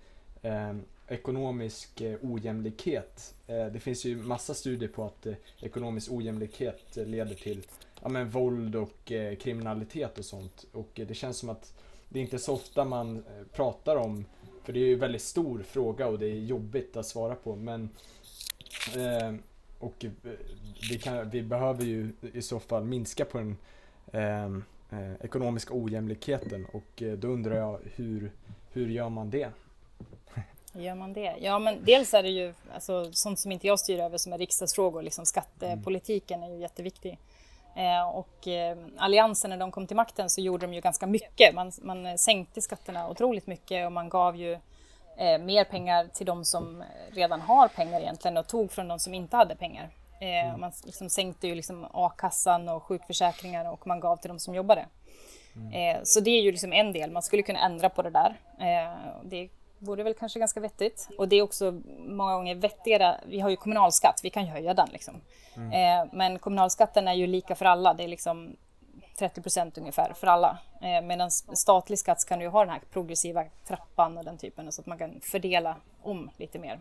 Speaker 1: eh, ekonomisk eh, ojämlikhet, eh, det finns ju massa studier på att eh, ekonomisk ojämlikhet eh, leder till ja, men våld och eh, kriminalitet och sånt. Och eh, det känns som att det är inte så ofta man eh, pratar om för det är ju en väldigt stor fråga och det är jobbigt att svara på men eh, Och eh, vi, kan, vi behöver ju i så fall minska på den eh, eh, ekonomiska ojämlikheten och då undrar jag hur, hur gör man det?
Speaker 5: Gör man det? Ja, men dels är det ju alltså, sånt som inte jag styr över som är riksdagsfrågor. Liksom skattepolitiken är ju jätteviktig. Eh, och eh, Alliansen när de kom till makten så gjorde de ju ganska mycket. Man, man sänkte skatterna otroligt mycket och man gav ju eh, mer pengar till de som redan har pengar egentligen och tog från de som inte hade pengar. Eh, Man liksom sänkte ju liksom a-kassan och sjukförsäkringar och man gav till de som jobbade. Eh, så det är ju liksom en del, man skulle kunna ändra på det där. Eh, det vore väl kanske ganska vettigt. Och det är också många gånger vettigare, vi har ju kommunalskatt, vi kan ju höja den liksom. Eh, men kommunalskatten är ju lika för alla, det är liksom 30 procent ungefär för alla. Eh, medan statlig skatt kan du ha den här progressiva trappan och den typen så att man kan fördela om lite mer.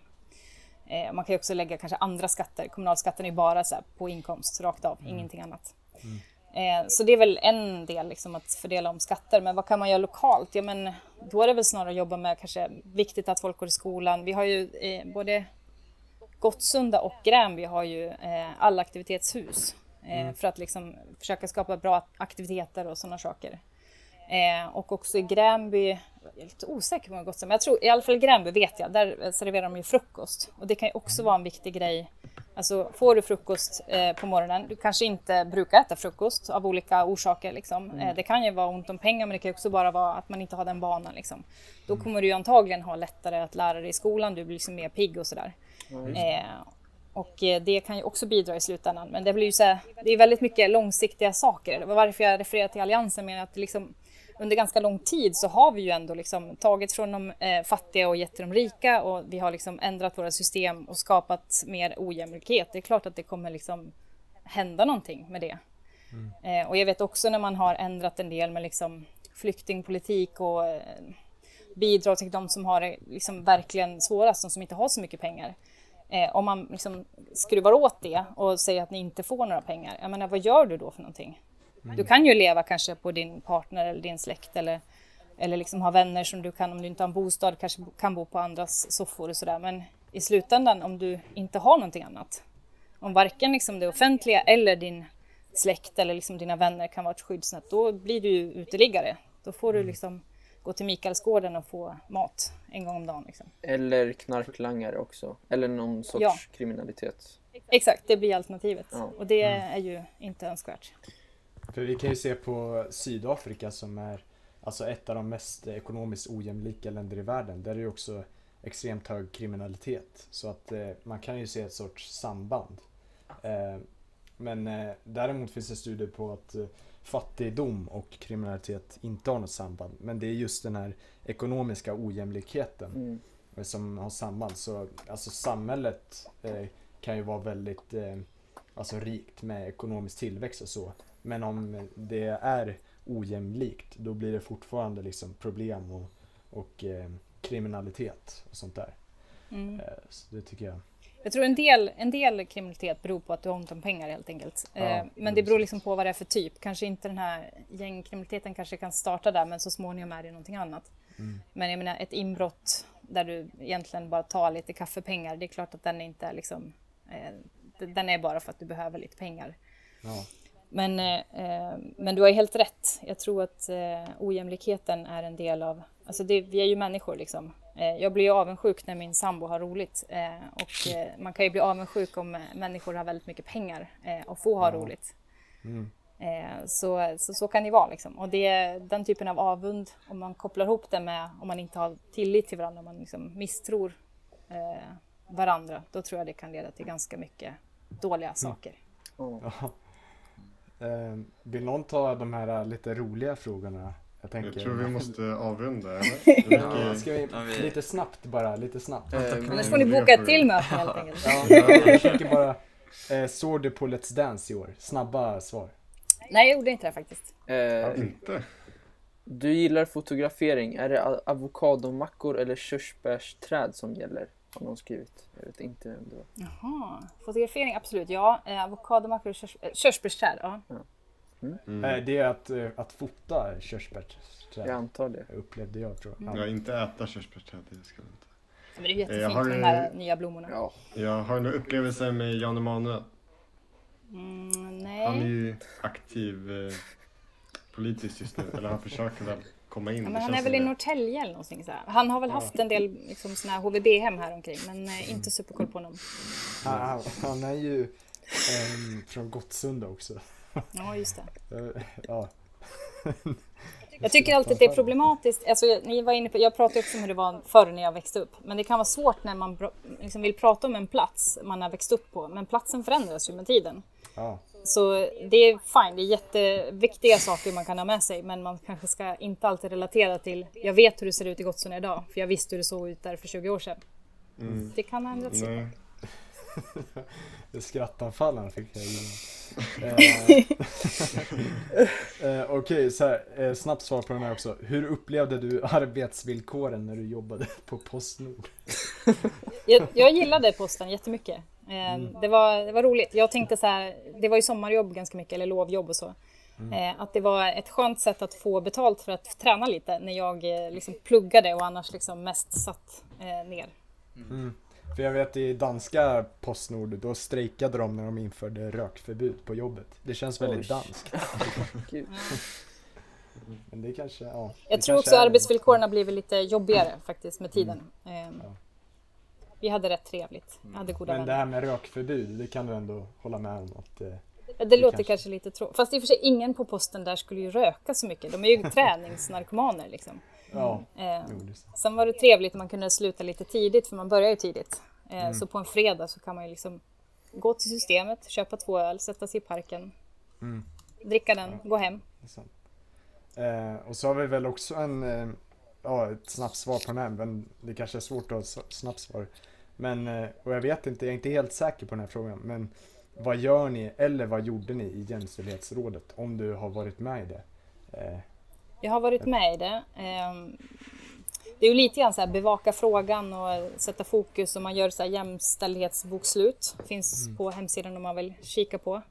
Speaker 5: Eh, man kan också lägga kanske andra skatter. Kommunalskatten är bara så på inkomst rakt av, ingenting annat. Eh, så det är väl en del, liksom, att fördela om skatter. Men vad kan man göra lokalt? Ja, men då är det väl snarare att jobba med kanske viktigt att folk går i skolan. Vi har ju eh, både Gottsunda och Gränby har ju eh, allaktivitetshus eh, för att liksom försöka skapa bra aktiviteter och sådana saker. Eh, och också i Gränby, jag är lite osäker på om Gottsunda, men jag tror i alla fall Gränby vet jag, där serverar de ju frukost. Och det kan ju också vara en viktig grej. Alltså får du frukost eh, på morgonen, du kanske inte brukar äta frukost av olika orsaker. Liksom. Eh, det kan ju vara ont om pengar men det kan också bara vara att man inte har den vanan. Liksom. Då kommer du antagligen ha lättare att lära dig i skolan, du blir liksom mer pigg och sådär. Eh, och eh, det kan ju också bidra i slutändan. Men det blir ju så här, det är väldigt mycket långsiktiga saker. Det var varför jag refererar till Alliansen med att liksom, under ganska lång tid så har vi ju ändå liksom tagit från de eh, fattiga och gett till de rika och vi har liksom ändrat våra system och skapat mer ojämlikhet. Det är klart att det kommer liksom hända någonting med det. Eh, och jag vet också när man har ändrat en del med liksom flyktingpolitik och eh, bidrag till de som har det liksom verkligen svårast, de som inte har så mycket pengar. Eh, om man liksom skruvar åt det och säger att ni inte får några pengar, jag menar, vad gör du då för någonting? Du kan ju leva kanske på din partner eller din släkt eller, eller liksom ha vänner som du kan, om du inte har en bostad, kanske kan bo på andras soffor och sådär. Men i slutändan, om du inte har någonting annat, om varken liksom det offentliga eller din släkt eller liksom dina vänner kan vara ett skyddsnät, då blir du ju uteliggare. Då får du liksom gå till Mikaelsgården och få mat en gång om dagen. Liksom.
Speaker 3: Eller knarklangare också. Eller någon sorts
Speaker 5: Ja.
Speaker 3: kriminalitet.
Speaker 5: Exakt, det blir alternativet.
Speaker 3: Ja.
Speaker 5: Och det är ju inte önskvärt.
Speaker 1: För vi kan ju se på Sydafrika som är alltså ett av de mest ekonomiskt ojämlika länder i världen. Där är det ju också extremt hög kriminalitet. Så att eh, man kan ju se ett sorts samband. Eh, men eh, däremot finns det studier på att eh, fattigdom och kriminalitet inte har något samband. Men det är just den här ekonomiska ojämlikheten
Speaker 3: Mm.
Speaker 1: eh, som har samband. Så alltså samhället eh, kan ju vara väldigt alltså rikt med ekonomisk tillväxt och så. Men om det är ojämlikt då blir det fortfarande liksom problem och, och eh, kriminalitet och sånt där.
Speaker 5: Mm.
Speaker 1: Eh, så det tycker jag.
Speaker 5: Jag tror en del, en del kriminalitet beror på att du har ont om pengar helt enkelt.
Speaker 1: Ja,
Speaker 5: eh, men det beror liksom på vad det är för typ. Kanske inte den här gängkriminaliteten kanske kan starta där men så småningom är det någonting annat.
Speaker 1: Mm.
Speaker 5: Men jag menar ett inbrott där du egentligen bara tar lite kaffepengar. Det är klart att den inte är liksom eh, den är bara för att du behöver lite pengar.
Speaker 1: Ja.
Speaker 5: Men, eh, eh, men du har helt rätt. Jag tror att eh, ojämlikheten är en del av... Alltså det, vi är ju människor liksom. Eh, jag blir ju avundsjuk när min sambo har roligt. Eh, och eh, man kan ju bli avundsjuk om människor har väldigt mycket pengar eh, och får ha
Speaker 1: Ja.
Speaker 5: roligt.
Speaker 1: Mm.
Speaker 5: Eh, så, så, så kan det vara liksom. Och det är den typen av avund, om man kopplar ihop det med om man inte har tillit till varandra, om man liksom misstror eh, varandra, då tror jag det kan leda till ganska mycket dåliga saker.
Speaker 3: Ja.
Speaker 1: Ja. Eh, vill någon ta de här lite roliga frågorna? Jag, tänker,
Speaker 2: Jag tror vi måste avrunda eller?
Speaker 4: Ja.
Speaker 1: Ska vi, lite snabbt bara, lite snabbt.
Speaker 3: Eh,
Speaker 5: Annars får ni boka ett till möte helt enkelt.
Speaker 1: Ja, jag försöker bara, eh, såg du på Let's Dance i år? Snabba svar.
Speaker 5: Nej, jag gjorde inte det faktiskt.
Speaker 3: eh,
Speaker 2: Inte?
Speaker 3: du gillar fotografering. Är det avokadomackor eller körsbärsträd som gäller? Har någon skrivit. Jag vet inte vem det var.
Speaker 5: Jaha, fotografering, absolut. Ja, eh, avokadomackor och körs, eh, körsbärsträd. Ja.
Speaker 2: Mm.
Speaker 1: Eh, det är att, eh, att fota körsbärsträd.
Speaker 3: Jag antar det.
Speaker 1: Upplevde jag tror jag.
Speaker 2: Ja, inte äta körsbärsträd, det ska inte.
Speaker 5: Men det är ju
Speaker 2: Jag
Speaker 5: jättefint
Speaker 2: har
Speaker 5: med de här nya blommorna.
Speaker 3: Ja.
Speaker 2: Jag har några upplevelser med Jan Emanuel.
Speaker 5: Mm,
Speaker 2: Han är
Speaker 5: nej.
Speaker 2: ju aktiv eh, politiskt just nu, eller han försöker väl komma in.
Speaker 5: Ja, men han är väl i. Norrtälje eller någonting så här. Han har väl haft en del liksom, såna här HVB-hem här omkring men eh, inte superkoll på honom.
Speaker 1: Han, han, han är ju ehm, från Gottsunda också.
Speaker 5: Ja, just det.
Speaker 1: Eh, ja.
Speaker 5: Jag tycker alltid att det är problematiskt. Alltså, ni var inne på, jag pratade också om hur det var förr när jag växte upp. Men det kan vara svårt när man liksom vill prata om en plats man har växt upp på. Men platsen förändras ju med tiden.
Speaker 1: Ja.
Speaker 5: Så det är fine, det är jätteviktiga saker man kan ha med sig. Men man kanske ska inte alltid relatera till, jag vet hur det ser ut i Gottsunda idag. För jag visste hur det såg ut där för 20 år sedan.
Speaker 2: Mm.
Speaker 5: Det kan ha ändrats.
Speaker 1: Det skrattanfallen fick jag. Eh, eh, Okej, så här, eh, snabbt svar på den här också. Hur upplevde du arbetsvillkoren när du jobbade på Postnord?
Speaker 5: Jag, jag gillade posten jättemycket. Eh, det, var, det var roligt. Jag tänkte så här, det var ju sommarjobb ganska mycket, eller lovjobb och så. Eh, att det var ett skönt sätt att få betalt för att träna lite när jag liksom pluggade och annars liksom mest satt ner.
Speaker 1: Mm. För jag vet i danska Postnord, då strejkade de när de införde rökförbud på jobbet. Det känns väldigt
Speaker 3: Oj.
Speaker 1: danskt.
Speaker 3: Gud.
Speaker 1: Men det kanske, ja.
Speaker 5: Jag
Speaker 1: det
Speaker 5: tror
Speaker 1: kanske
Speaker 5: också arbetsvillkoren har blivit lite jobbigare faktiskt med tiden. Eh,
Speaker 1: Ja.
Speaker 5: Vi hade rätt trevligt. Jag hade goda
Speaker 1: Men det
Speaker 5: vänner.
Speaker 1: här med rökförbud, det kan du ändå hålla med om att eh,
Speaker 5: Det, låter
Speaker 1: kanske-
Speaker 5: kanske, lite tråkigt. Fast i och för sig, ingen på posten där skulle ju röka så mycket. De är ju träningsnarkomaner liksom.
Speaker 1: Ja,
Speaker 5: Eh,
Speaker 1: är sant.
Speaker 5: Sen var det trevligt att man kunde sluta lite tidigt, för man börjar ju tidigt. Eh,
Speaker 1: Mm.
Speaker 5: Så på en fredag så kan man ju liksom gå till systemet, köpa två öl, sätta sig i parken,
Speaker 1: Mm.
Speaker 5: dricka den, gå hem.
Speaker 1: Eh, och så har vi väl också en, eh, ja ett snabbt svar på den här, men det kanske är svårt att ha ett snabbt svar. Men, eh, och jag vet inte, jag är inte helt säker på den här frågan, men vad gör ni, eller vad gjorde ni i Jämställdhetsrådet, om du har varit med i det?
Speaker 5: Jag har varit med i det. Ehm, Det är ju lite grann så här bevaka frågan och sätta fokus och man gör så här jämställdhetsbokslut. Finns på hemsidan om man vill kika på.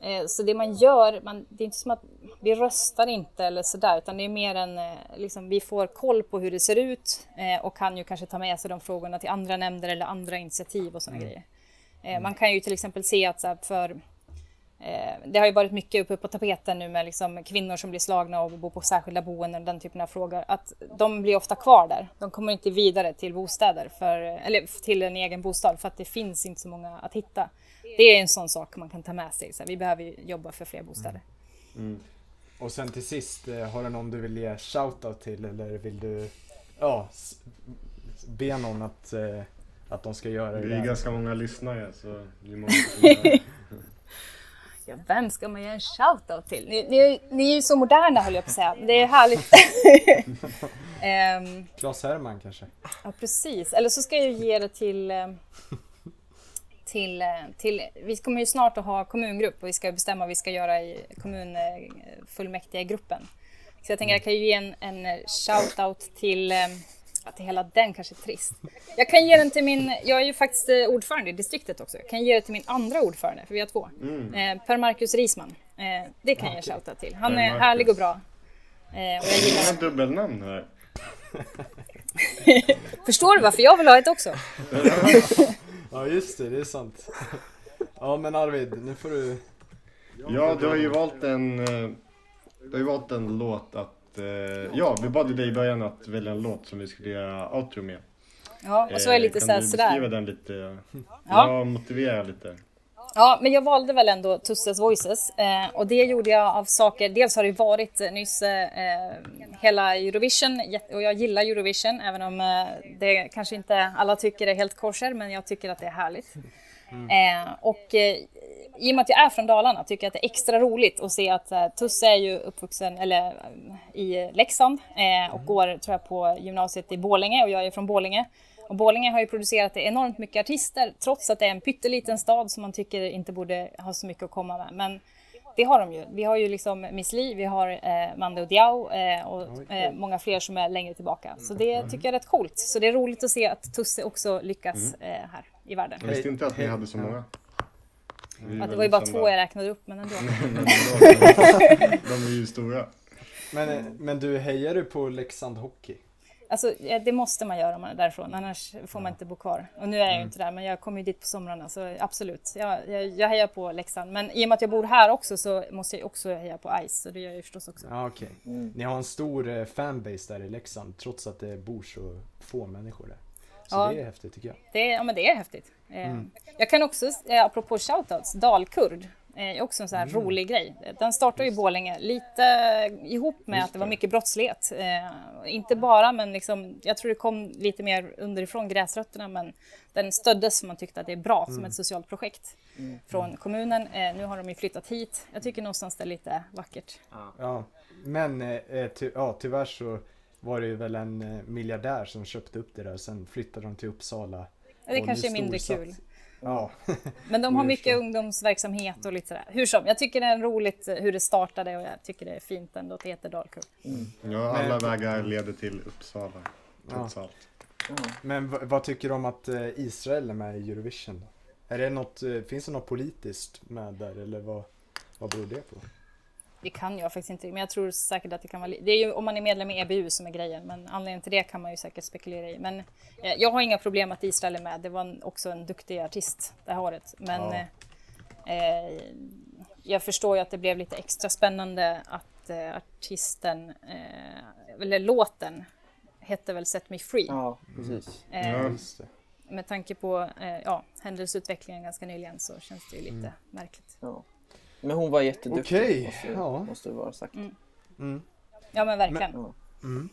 Speaker 5: Eh, Så det man gör, man, det är inte som att vi röstar inte eller sådär utan det är mer en, eh, liksom, vi får koll på hur det ser ut eh, och kan ju kanske ta med sig de frågorna till andra nämnder eller andra initiativ och sådana grejer. Eh, Man kan ju till exempel se att så för Det har ju varit mycket uppe på tapeten nu med liksom kvinnor som blir slagna och bor på särskilda boenden och den typen av frågor. Att de blir ofta kvar där. De kommer inte vidare till bostäder, för, eller till en egen bostad för att det finns inte så många att hitta. Det är en sån sak man kan ta med sig. Så vi behöver ju jobba för fler bostäder.
Speaker 2: Mm.
Speaker 1: och sen till sist, eh, har du någon du vill ge shoutout till, eller vill du, ja, be någon att, eh, att de ska göra det
Speaker 2: Vi är ganska många lyssnare så det är många
Speaker 5: Ja, vem ska man ge en shoutout till? Ni, ni, ni är ju så moderna höll jag på att säga. Det är härligt. Ehm,
Speaker 1: Claes Herman kanske?
Speaker 5: Ja, precis. Eller så ska jag ge det till, eh, till, eh, till... Vi kommer ju snart att ha kommungrupp och vi ska bestämma vad vi ska göra i kommunfullmäktigegruppen. Så jag tänker jag kan ju ge en, en shout-out till... till hela den kanske är trist. Jag kan ge den till min... Jag är ju faktiskt eh, ordförande i distriktet också. Jag kan ge det till min andra ordförande, för vi har två.
Speaker 2: Mm.
Speaker 5: Eh, per Marcus Risman. Eh, det kan jag ge en shout-out till. Han
Speaker 2: Per
Speaker 5: är
Speaker 2: Marcus.
Speaker 5: härlig och bra. Eh, och jag
Speaker 2: Det
Speaker 5: gillar
Speaker 2: är dubbelnamn här.
Speaker 5: Förstår du varför jag vill ha ett också?
Speaker 1: Ja just det, det är sant. Ja men Arvid, nu får du...
Speaker 2: Ja, du har ju valt en... eh, Du har ju valt en låt att... eh, Ja, vi bad dig i början att välja en låt som vi skulle göra outro med.
Speaker 5: Ja, och så är jag lite
Speaker 2: Eh,
Speaker 5: så här,
Speaker 2: Kan du beskriva den lite?
Speaker 5: Ja.
Speaker 2: Motivera lite.
Speaker 5: Ja, men jag valde väl ändå Tusses Voices eh, och det gjorde jag av saker. Dels har det varit nyss eh, hela Eurovision och jag gillar Eurovision även om eh, det kanske inte alla tycker är helt kosher, men jag tycker att det är härligt. Mm. Eh, och eh, i och med att jag är från Dalarna tycker jag att det är extra roligt att se att eh, Tusse är ju uppvuxen eller, i Leksand och mm. går tror jag på gymnasiet i Bålänge och jag är från Bålänge. Och Borlänge har ju producerat enormt mycket artister trots att det är en pytteliten stad som man tycker inte borde ha så mycket att komma med. Men det har de ju. Vi har ju liksom Miss Li, vi har eh, Mando Diao eh, och eh, många fler som är längre tillbaka. Så det mm. tycker jag är rätt coolt. Så det är roligt att se att Tusse också lyckas mm. eh, här i världen.
Speaker 6: Jag visste inte att ni hade så många.
Speaker 5: Ja, det var ju bara två jag räknade upp, men ändå.
Speaker 6: de är ju stora.
Speaker 1: Men, eh, men du, hejar du på Leksand Hockey?
Speaker 5: Alltså, det måste man göra om man är därifrån, annars får man inte bo kvar. Och nu är jag ju mm. inte där, men jag kommer ju dit på somrarna, så absolut. Jag, jag, jag hejar på Leksand. Men i och med att jag bor här också så måste jag också heja på Ice, så det gör jag ju förstås också.
Speaker 1: Ja, okej. Okay. Mm. Ni har en stor eh, fanbase där i Leksand, trots att det bor så få människor där. Så ja, det är häftigt tycker jag.
Speaker 5: Det, ja, men det är häftigt. Eh, mm. Jag kan också, eh, apropå shoutouts, Dalkurd är också en sån här mm. rolig grej. Den startade i Bålänge lite ihop med att det var mycket brottslighet. Eh, inte bara, men liksom, jag tror det kom lite mer underifrån gräsrötterna, men den stöddes som man tyckte att det är bra mm. som ett socialt projekt mm. från kommunen. Eh, nu har de ju flyttat hit. Jag tycker någonstans det är lite vackert.
Speaker 1: Ja, men eh, ty ja, tyvärr så var det ju väl en eh, miljardär som köpte upp det där och sen flyttade de till Uppsala.
Speaker 5: Det kanske är mindre kul. Ja. Men de har mycket ungdomsverksamhet och lite sådär. Hur som, jag tycker det är roligt hur det startade och jag tycker det är fint ändå att det heter Dalkurd.
Speaker 6: Mm. Ja, alla vägar leder till Uppsala, trots ja. allt.
Speaker 1: Men vad tycker du om att eh, Israel är med i Eurovision? Är det något, eh, finns det något politiskt med där eller vad, vad beror det på?
Speaker 5: Det kan jag faktiskt inte, men jag tror säkert att det kan vara... Det är ju om man är medlem i EBU som är grejen, men anledningen till det kan man ju säkert spekulera i. Men eh, jag har inga problem att Israel är med. Det var en, också en duktig artist det här året. Men ja. eh, eh jag förstår ju att det blev lite extra spännande att eh, artisten, eh, eller låten, hette väl Set Me Free.
Speaker 3: Ja, precis.
Speaker 5: Eh, ja, med tanke på ja, händelseutvecklingen ganska nyligen så känns det ju lite mm. märkligt.
Speaker 3: Ja. Men hon var jätteduktig.
Speaker 1: Okej, måste, ja.
Speaker 3: måste vara sagt. Mm.
Speaker 5: Mm. Ja men verkligen. Men,
Speaker 1: mm.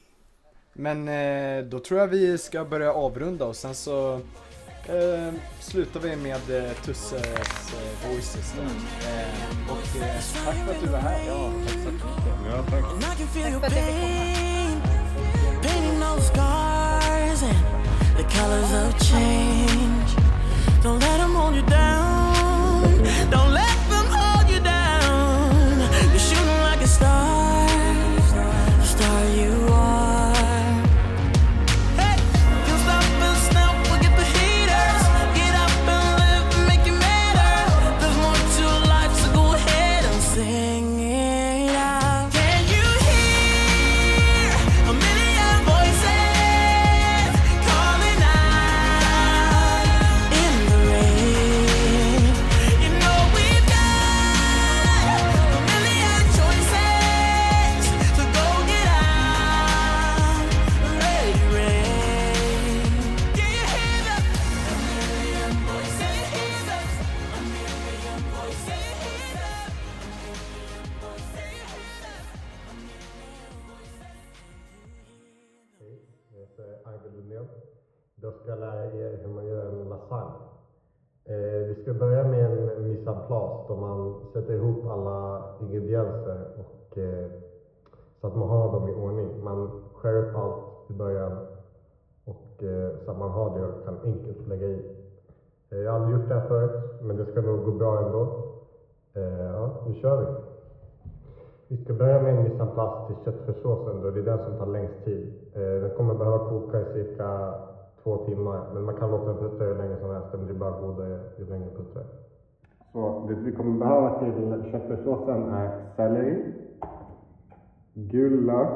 Speaker 1: men eh, då tror jag vi ska börja avrunda och sen så eh, slutar vi med eh, Tusses eh, Voices. Då. Mm. Eh, och eh, tack för att du var här.
Speaker 3: Ja, tack så mycket.
Speaker 6: Ja, tack.
Speaker 5: tack för att jag fick komma.
Speaker 6: stop Eh, vi ska börja med en mise en place då man sätter ihop alla ingredienser och, eh, så att man har dem i ordning. Man skär upp allt i början och, eh, så att man har det och kan enkelt lägga i. Eh, jag har aldrig gjort det här förut, men det ska nog gå bra ändå. Eh, ja, nu kör vi! Vi ska börja med en mise en place till köttfärssåsen då det är den som tar längst tid. Eh, den kommer behöva koka i cirka två timmar, men man kan låta den puttra hur länge som helst, den blir bara godare ju längre puttrar. Så det vi kommer behöva till köttfärssåsen är selleri, gul lök,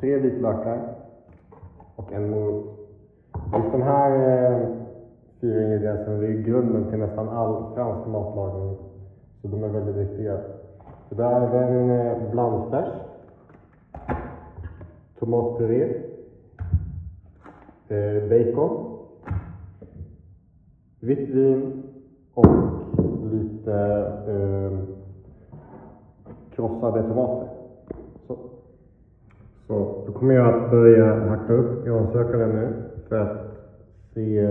Speaker 6: tre vitlökar och en morot. Just den här eh, fyra ingredienserna är grunden till nästan all fransk matlagning. Så de är väldigt viktiga. Det är även eh, blandfärs, tomatpuré, Eh, bacon, vitt vin och lite eh, krossade tomater. Så. Så då kommer jag att börja hacka upp gransökaren nu för att, se,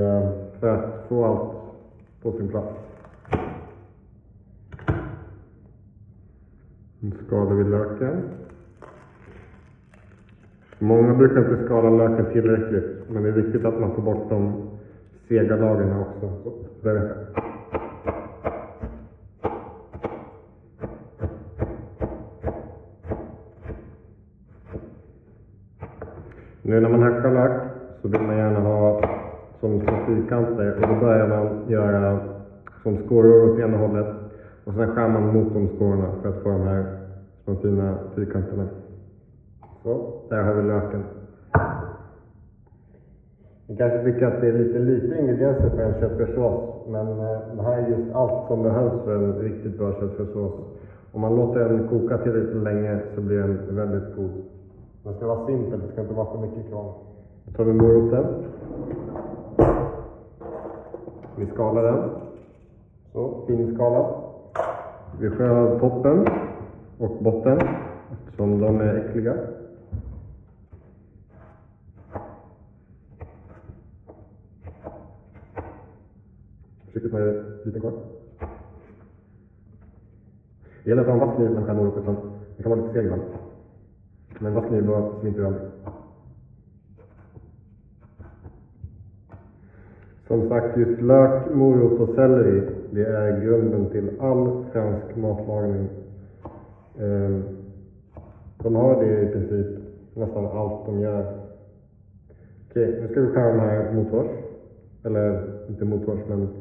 Speaker 6: för att få allt på sin plats. Nu skalar vi löken. Många brukar inte skala löken tillräckligt, men det är viktigt att man får bort de sega lagren också. Så, där. Nu när man hackar lök så vill man gärna ha som små fyrkanter och då börjar man göra som skåror åt ena hållet och sen skär man mot de skårorna för att få de här små fina fyrkanterna. Så, där har vi löken. Ni kanske tycker att det är lite lite ingredienser för en köttfärssås, men eh, det här är just allt som behövs för en riktigt bra köttfärssås. Om man låter den koka tillräckligt länge så blir den väldigt god. Den ska vara simpel, det ska inte vara för mycket kvar. Då tar vi moroten. Vi skalar den. Så, finskalad. Vi skär av toppen och botten eftersom de är äckliga. Försöker ta lite kvar. Det gäller att ha en vass kniv när man skär moroten, den kan vara lite seg ibland. Men vass kniv då slinter det aldrig. Som sagt, just lök, morot och selleri, det är grunden till all fransk matlagning. Ehm, de har det i princip nästan allt de gör. Okej, nu ska vi skära de här mothårs. Eller inte mothårs, men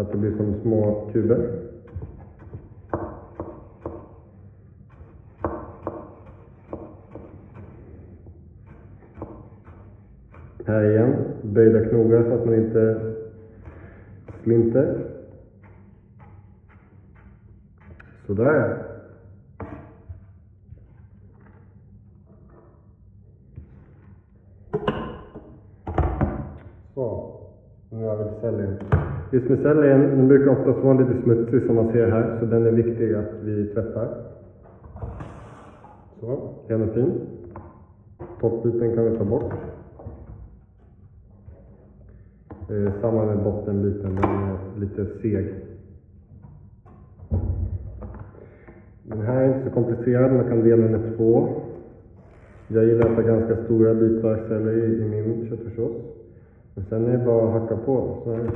Speaker 6: så att det blir som små kuber. Här igen, böjda knogar så att man inte slinter. Sådär. Så, nu har vi sellerin. Just den brukar oftast vara lite smutsig som man ser här, så den är viktig att vi tvättar. Så, den är fin. Toppbiten kan vi ta bort. Eh, samma med bottenbiten, den är lite seg. Den här är inte så komplicerad, man kan dela den i två. Jag gillar att ha ganska stora bitar selleri i min köttfärssås. Men sen är det bara att hacka på. Så här.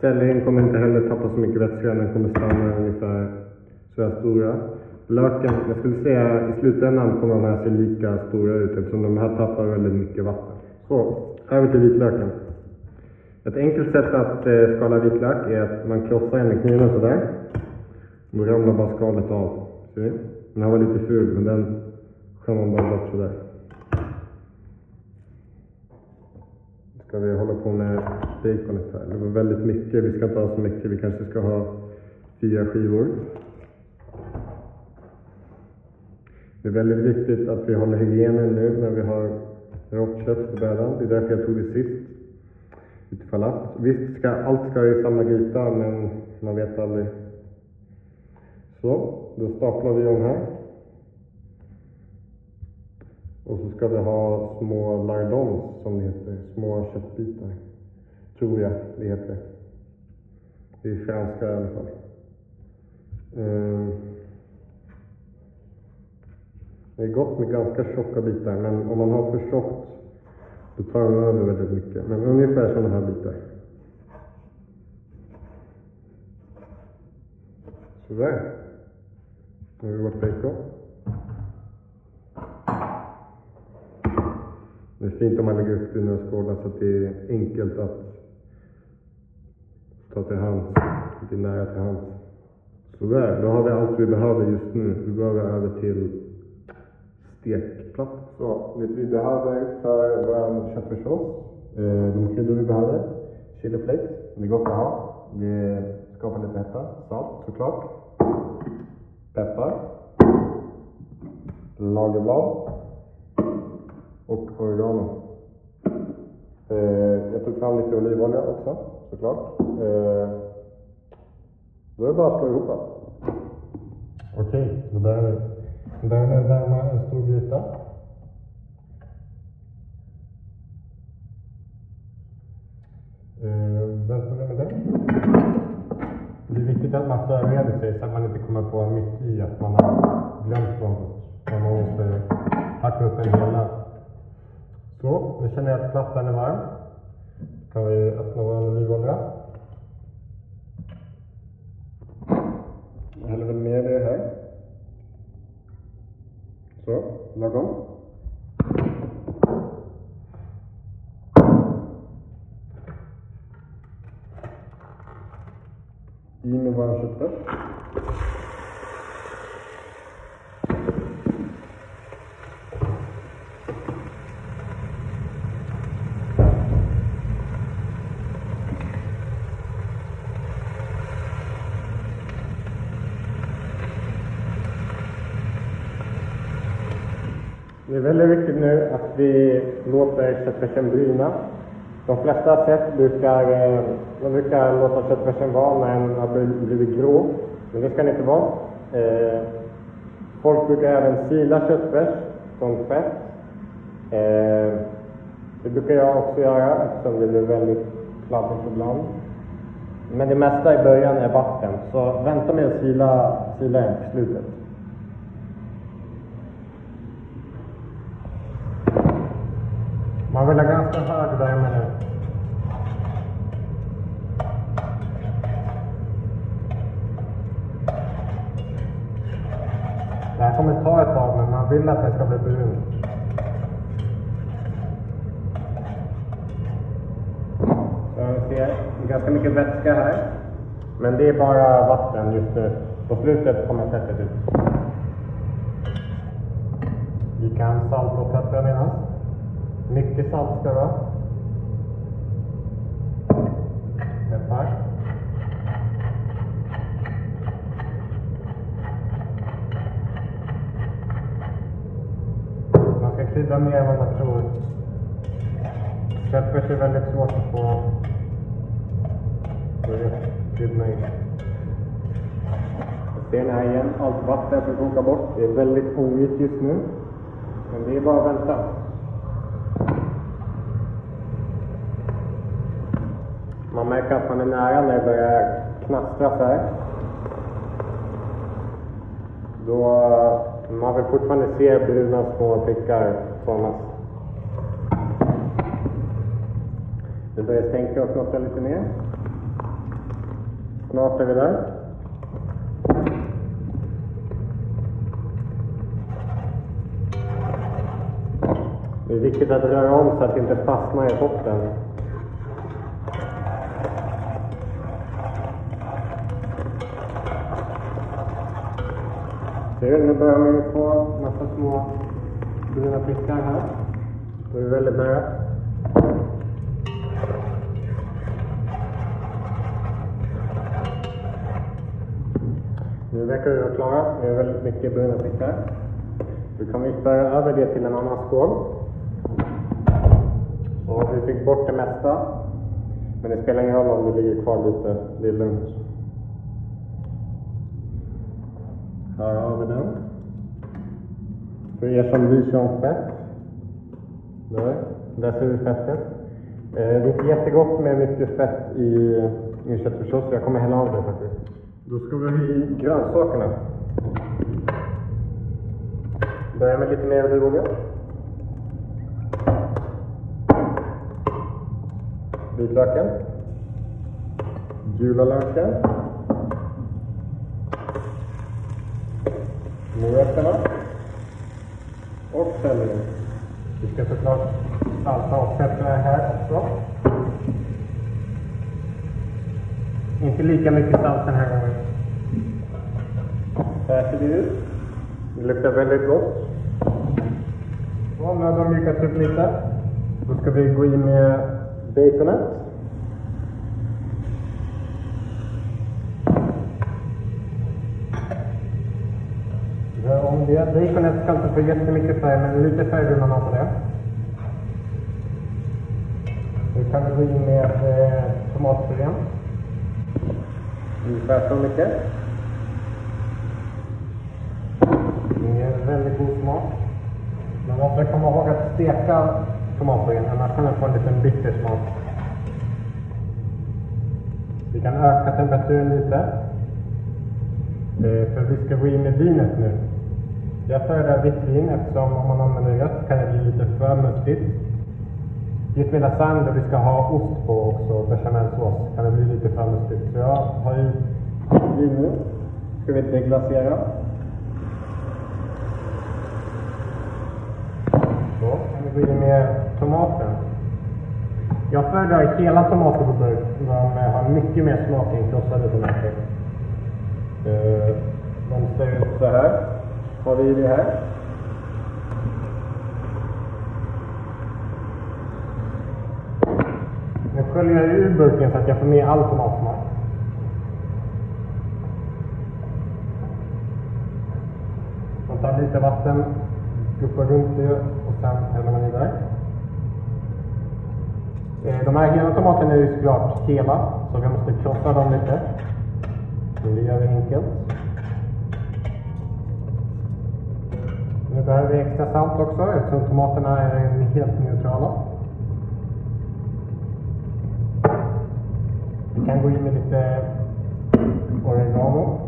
Speaker 6: Sellerin kommer inte heller tappa så mycket vätska, den kommer stanna ungefär så här stora. Löken, jag skulle säga i slutändan kommer de här se lika stora ut eftersom de här tappar väldigt mycket vatten. Så, över till vitlöken. Ett enkelt sätt att eh, skala vitlök är att man krossar den med kniven sådär. Då ramlar bara skalet av. Ser ni? Den här var lite ful, men den skär man bara bort sådär. Ska vi hålla på med baconet här? Det var väldigt mycket, vi ska inte ha så mycket. Vi kanske ska ha fyra skivor. Det är väldigt viktigt att vi håller hygienen nu när vi har rått kött på brädan. Det är därför jag tog det sist. Utifall att. Visst, ska, allt ska i samma gryta, men man vet aldrig. Så, då staplar vi om här. Och så ska vi ha små lardons, som det heter. Små köttbitar. Tror jag det heter. Det är franska i alla fall. Eh, det är gott med ganska tjocka bitar, men om man har för tjockt då tar de över väldigt mycket. Men ungefär sådana här bitar. Sådär. Nu har vi vårt bacon. Det är fint om man lägger upp det i några så att det är enkelt att ta till hand. Det är nära till hands. Sådär, då har vi allt vi behöver just nu. Vi går över till stekplatta. Så, det vi behöver för vår köttfärssås. Eh, de kryddor vi behöver. Chili flakes, det är gott att ha. Vi skapar lite hetta. Salt såklart. Peppar. Lagerblad. Och oregano. Eh, jag tog fram lite olivolja också såklart. Eh, då är det bara att slå ihop allt. Okej, då börjar vi. Den börjar med värma en stor gryta. Eh, väntar vi med den? Det är viktigt att man förbereder sig så att man inte kommer på mitt i att man har glömt något. Man måste hacka upp en hela. Så, nu känner jag att plattan är varm. Då kan vi öppna vår olivolja. Jag häller väl ner det här. Så, lagom. I med vår köttfärs. Väldigt viktigt nu att vi låter köttfärsen bryna. De flesta sätt brukar, eh, de brukar låta köttfärsen vara när den har blivit grå. Men det ska den inte vara. Eh, folk brukar även sila köttfärs från fett. Eh, det brukar jag också göra eftersom det blir väldigt kladdigt ibland. Men det mesta i början är vatten, så vänta med att sila, sila den till slutet. Man vill ha ganska hög värme nu. Det här kommer ta ett tag, men man vill att den ska bli brun. Så vi ser ganska mycket vätska här. Men det är bara vatten just nu. På slutet kommer fettet ut. Vi kan salta och peppra medan. Mycket salt ska det vara. Peppar. Man ska krydda mer än vad man tror. Köttfärs är väldigt svårt att få få krydda i. Ser ni här igen, allt vatten som kokar bort. Det är väldigt ovitt just nu. Men det är bara att vänta. Man märker att man är nära när det börjar knastra så här. Då man vill fortfarande se bruna små prickar formas. Det börjar stänka och knottra lite mer. Snart är vi där. Det är viktigt att röra om så att det inte fastnar i toppen. Ser nu börjar man ju få massa små bruna prickar här. Då är vi väldigt nära. Nu verkar vi vara klara. Det är väldigt mycket bruna prickar. Då kan vi föra över det till en annan skål. Och vi fick bort det mesta. Men det spelar ingen roll om det ligger kvar lite. Det är lugnt. Här har vi den. För er som bryr sig om fett. Där, där ser vi fettet. Eh, det är inte jättegott med mycket fett i, i köttfärssås, så jag kommer hälla av det faktiskt. Då ska vi ha i grönsakerna. Börja med lite mer olivolja. Vitlöken. Gula löken. Morötterna och sellerin. Vi ska såklart salta och peppra här också. Inte lika mycket salt den här gången. Så här ser det ut. Det luktar väldigt gott. Så nu har de mjukats upp lite. Då ska vi gå in med baconet. Ja, Baconet ska inte få jättemycket färg, men lite färg vill man ha på det. Nu kan vi gå in med eh, tomatpurén. Ungefär så mycket. Det ger väldigt god smak. Man måste komma ihåg att steka tomatpurén, annars kan den få en liten bitter smak. Vi kan öka temperaturen lite. Eh, för vi ska gå in med vinet nu. Jag föredrar vitt vin eftersom om man använder rött kan det bli lite för mustigt. Just med lasagne där vi ska ha ost på också, bechamelsås, kan det bli lite för mustigt. Så jag har i vin nu. Ska vi deglasera. Så kan vi gå in med tomaten. Jag föredrar hela tomater på burk. De har mycket mer smak än krossade tomater. Eh, de ser ut så här. Har vi det här. Nu sköljer jag ur burken så att jag får med all tomatsmak. Man tar lite vatten, guppar runt det och sen häller man i där. Eh, de här gröna tomaterna är ju såklart hela, så vi måste krossa dem lite. Men det gör vi enkelt. Nu behöver vi extra salt också eftersom tomaterna är helt neutrala. Vi kan gå in med lite oregano.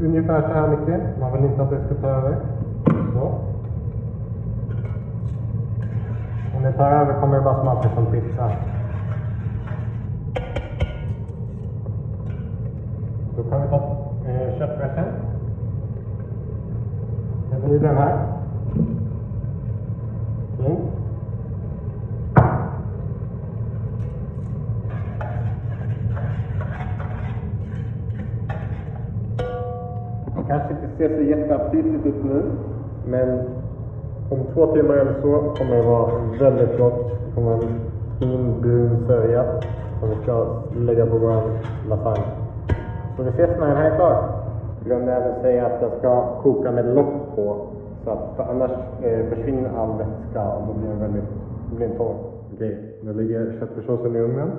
Speaker 6: Ungefär så här mycket. Man vill inte att det ska ta över. Så. Om det tar över kommer det bara smaka som pizza. Då kan vi ta eh, köttfärsen. Häller i den här. Fint. Det kanske inte ser så jätteaptitligt ut nu, men om två timmar eller så kommer det vara väldigt gott. Det kommer vara en fin brun sörja som vi ska lägga på vår lasagne. Så vi ses när den här är klar. Glömde även säga att jag ska koka med lock på. Så att, annars eh, försvinner all vätska och då blir den väldigt då blir den torr. Okej, nu ligger köttfärssåsen i ugnen.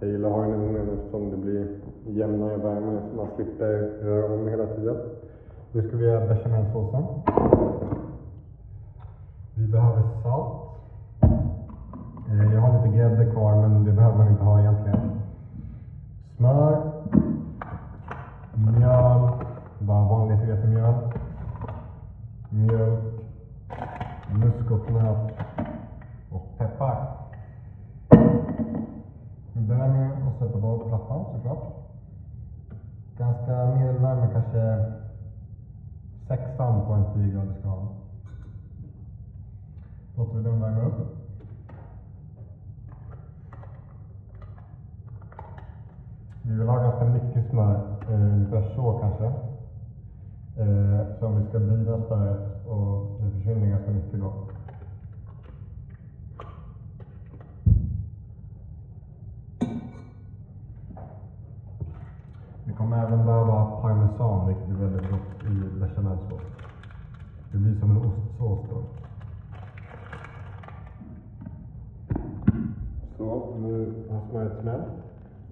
Speaker 6: Jag gillar att ha den i ugnen eftersom det blir jämnare värme så man slipper röra om hela tiden. Nu ska vi göra bechamelsåsen. Vi behöver salt. Eh, Jag har lite grädde kvar men det behöver man inte ha egentligen. Smör. Mjöl. Bara vanligt vetemjöl. Mjölk. Muskotnöt. Och peppar. Vi börjar med att sätta på plattan såklart. Ganska medelvärme, kanske 16 på en 10 graders skala. Låter vi den värma upp. Vi vill ha ganska mycket smör, eh, ungefär så kanske. Eh, så om vi ska bina smöret och det försvinner ganska mycket då. Vi kommer även behöva parmesan, vilket är väldigt gott i bechamelsås. Det blir som en ostsås då. Så, nu har smöret smält.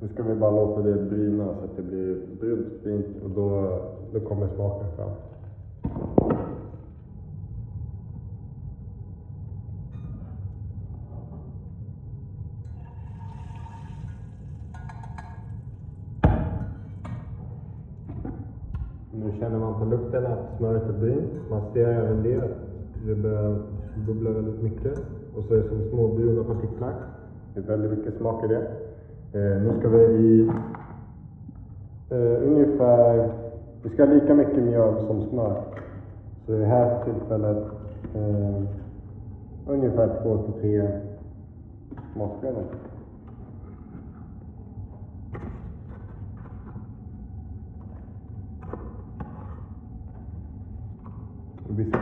Speaker 6: Nu ska vi bara låta det bryna så att det blir brunt fint och då, då kommer smaken fram. Nu känner man på lukten att smöret är brynt. Man ser även det, att det börjar bubbla väldigt mycket. Och så är det som små bruna partiklar. Det är väldigt mycket smak i det. Eh, nu ska vi i eh, ungefär, vi ska ha lika mycket mjöl som smör. Så i det här tillfället eh, ungefär två till tre matskedar. Vi ska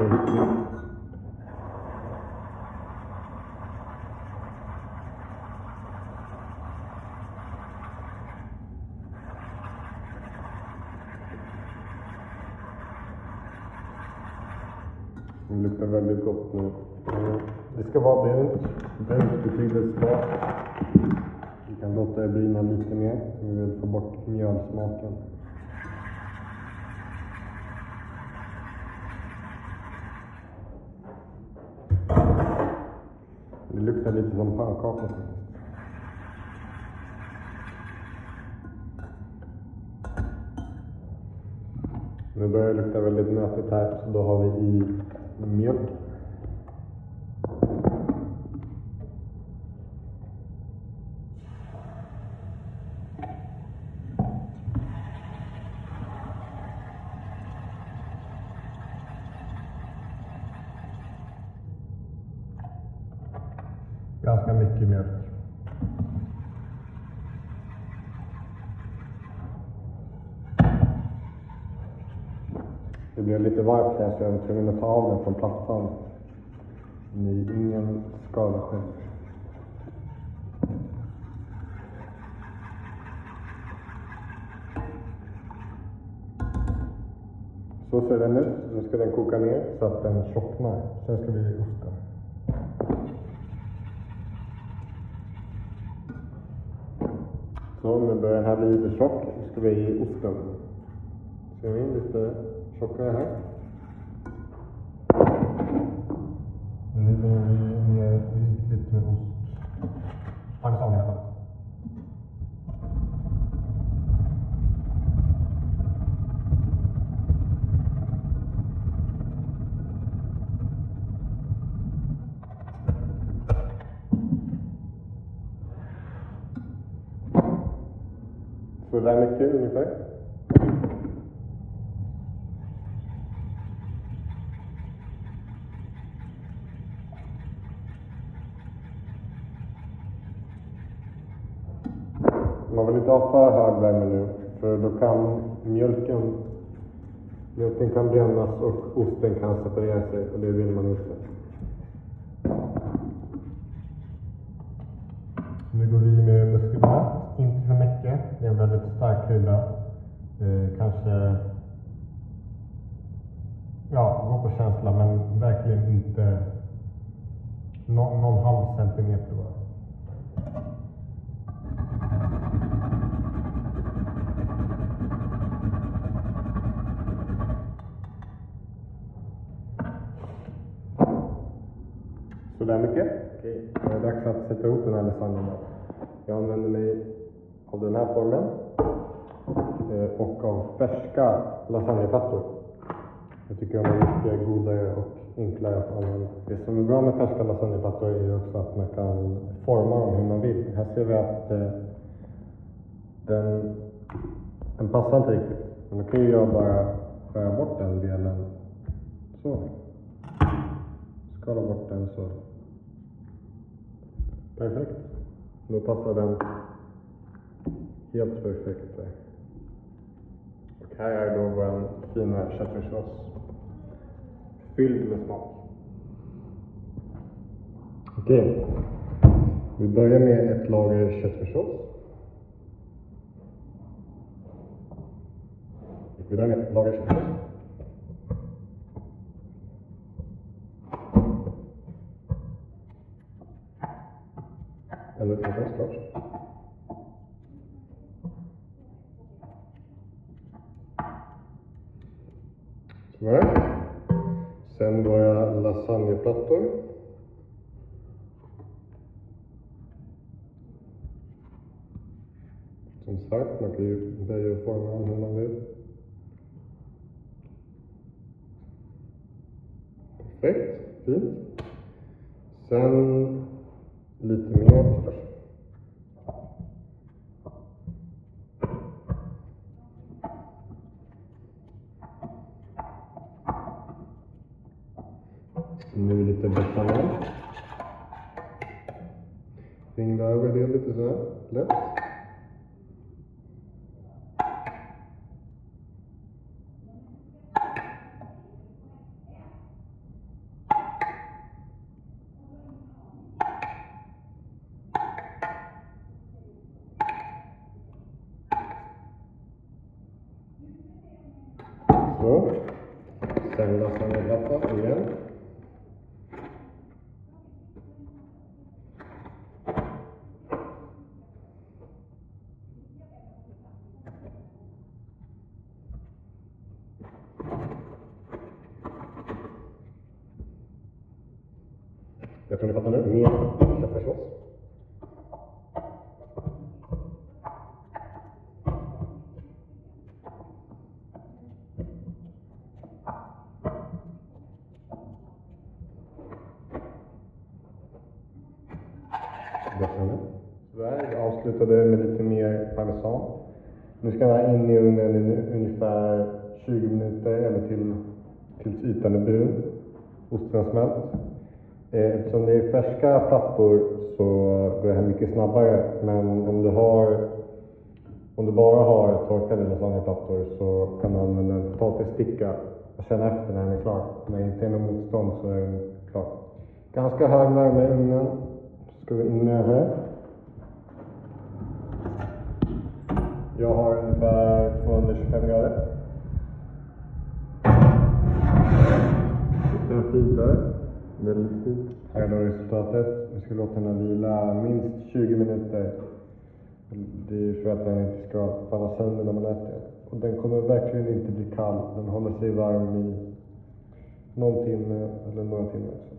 Speaker 6: luktar väldigt gott nu. Eh, det ska vara brunt. Brunt betyder smak. Vi kan låta det bryna lite mer. Vi vill få bort mjölsmaken. Det luktar lite som pannkaka. Nu börjar det lukta väldigt nötigt här, så då har vi i mjölk. Ganska mycket mjölk. Det blev jag var tvungen att ta av den från plattan. Ni, ingen skada själv. Så ser den ut. Nu ska den koka ner så att den tjocknar. Sen ska vi i osten. Så nu börjar den här bli lite tjock. Nu ska vi i osten. Ska vi in lite tjockare här. Så ungefär. Man vill inte ha för hög värme nu, för då kan mjölken, mjölken kan brännas och osten kan separera sig och det vill man inte. Nu går vi med muskelnöt, inte för mycket. Det är en väldigt stark krydda. Eh, kanske, ja, gå på känsla men verkligen inte nå, någon halv centimeter bara. Så där mycket. Okej, är det dags att sätta ihop den här lasagnen. Jag använder mig av den här formen eh, och av färska lasagneplattor. Jag tycker de är mycket godare och enklare att använda. Det som är bra med färska lasagneplattor är ju också att man kan forma dem hur man vill. Här ser vi att eh, den, den passar inte riktigt. Men då kan ju jag bara skära bort den delen. Så. Skala bort den så. Perfekt. Då passar den helt perfekt där. Och här är då vår fina köttfärssås. Fylld med smak. Okej. Vi börjar med ett lager köttfärssås. Vi börjar med ett lager köttfärssås. Avslutade med lite mer parmesan. Nu ska den här in i ugnen i ungefär 20 minuter eller till, tills ytan är brun. Osten har smält. Eh, eftersom det är färska plattor så går det här mycket snabbare. Men om du, har, om du bara har torkade lasagneplattor så kan du använda en potatissticka och känna efter när den är klar. När det inte är något motstånd så är den klar. Ganska hög värme i ugnen. Så ska vi in med den här. Jag har ungefär 225 grader. Den där. Väldigt fint. Här är då resultatet. Vi ska låta den vila minst 20 minuter. Det är för att den inte ska falla sönder när man äter den. Och den kommer verkligen inte bli kall. Den håller sig varm i någon timme eller några timmar. också.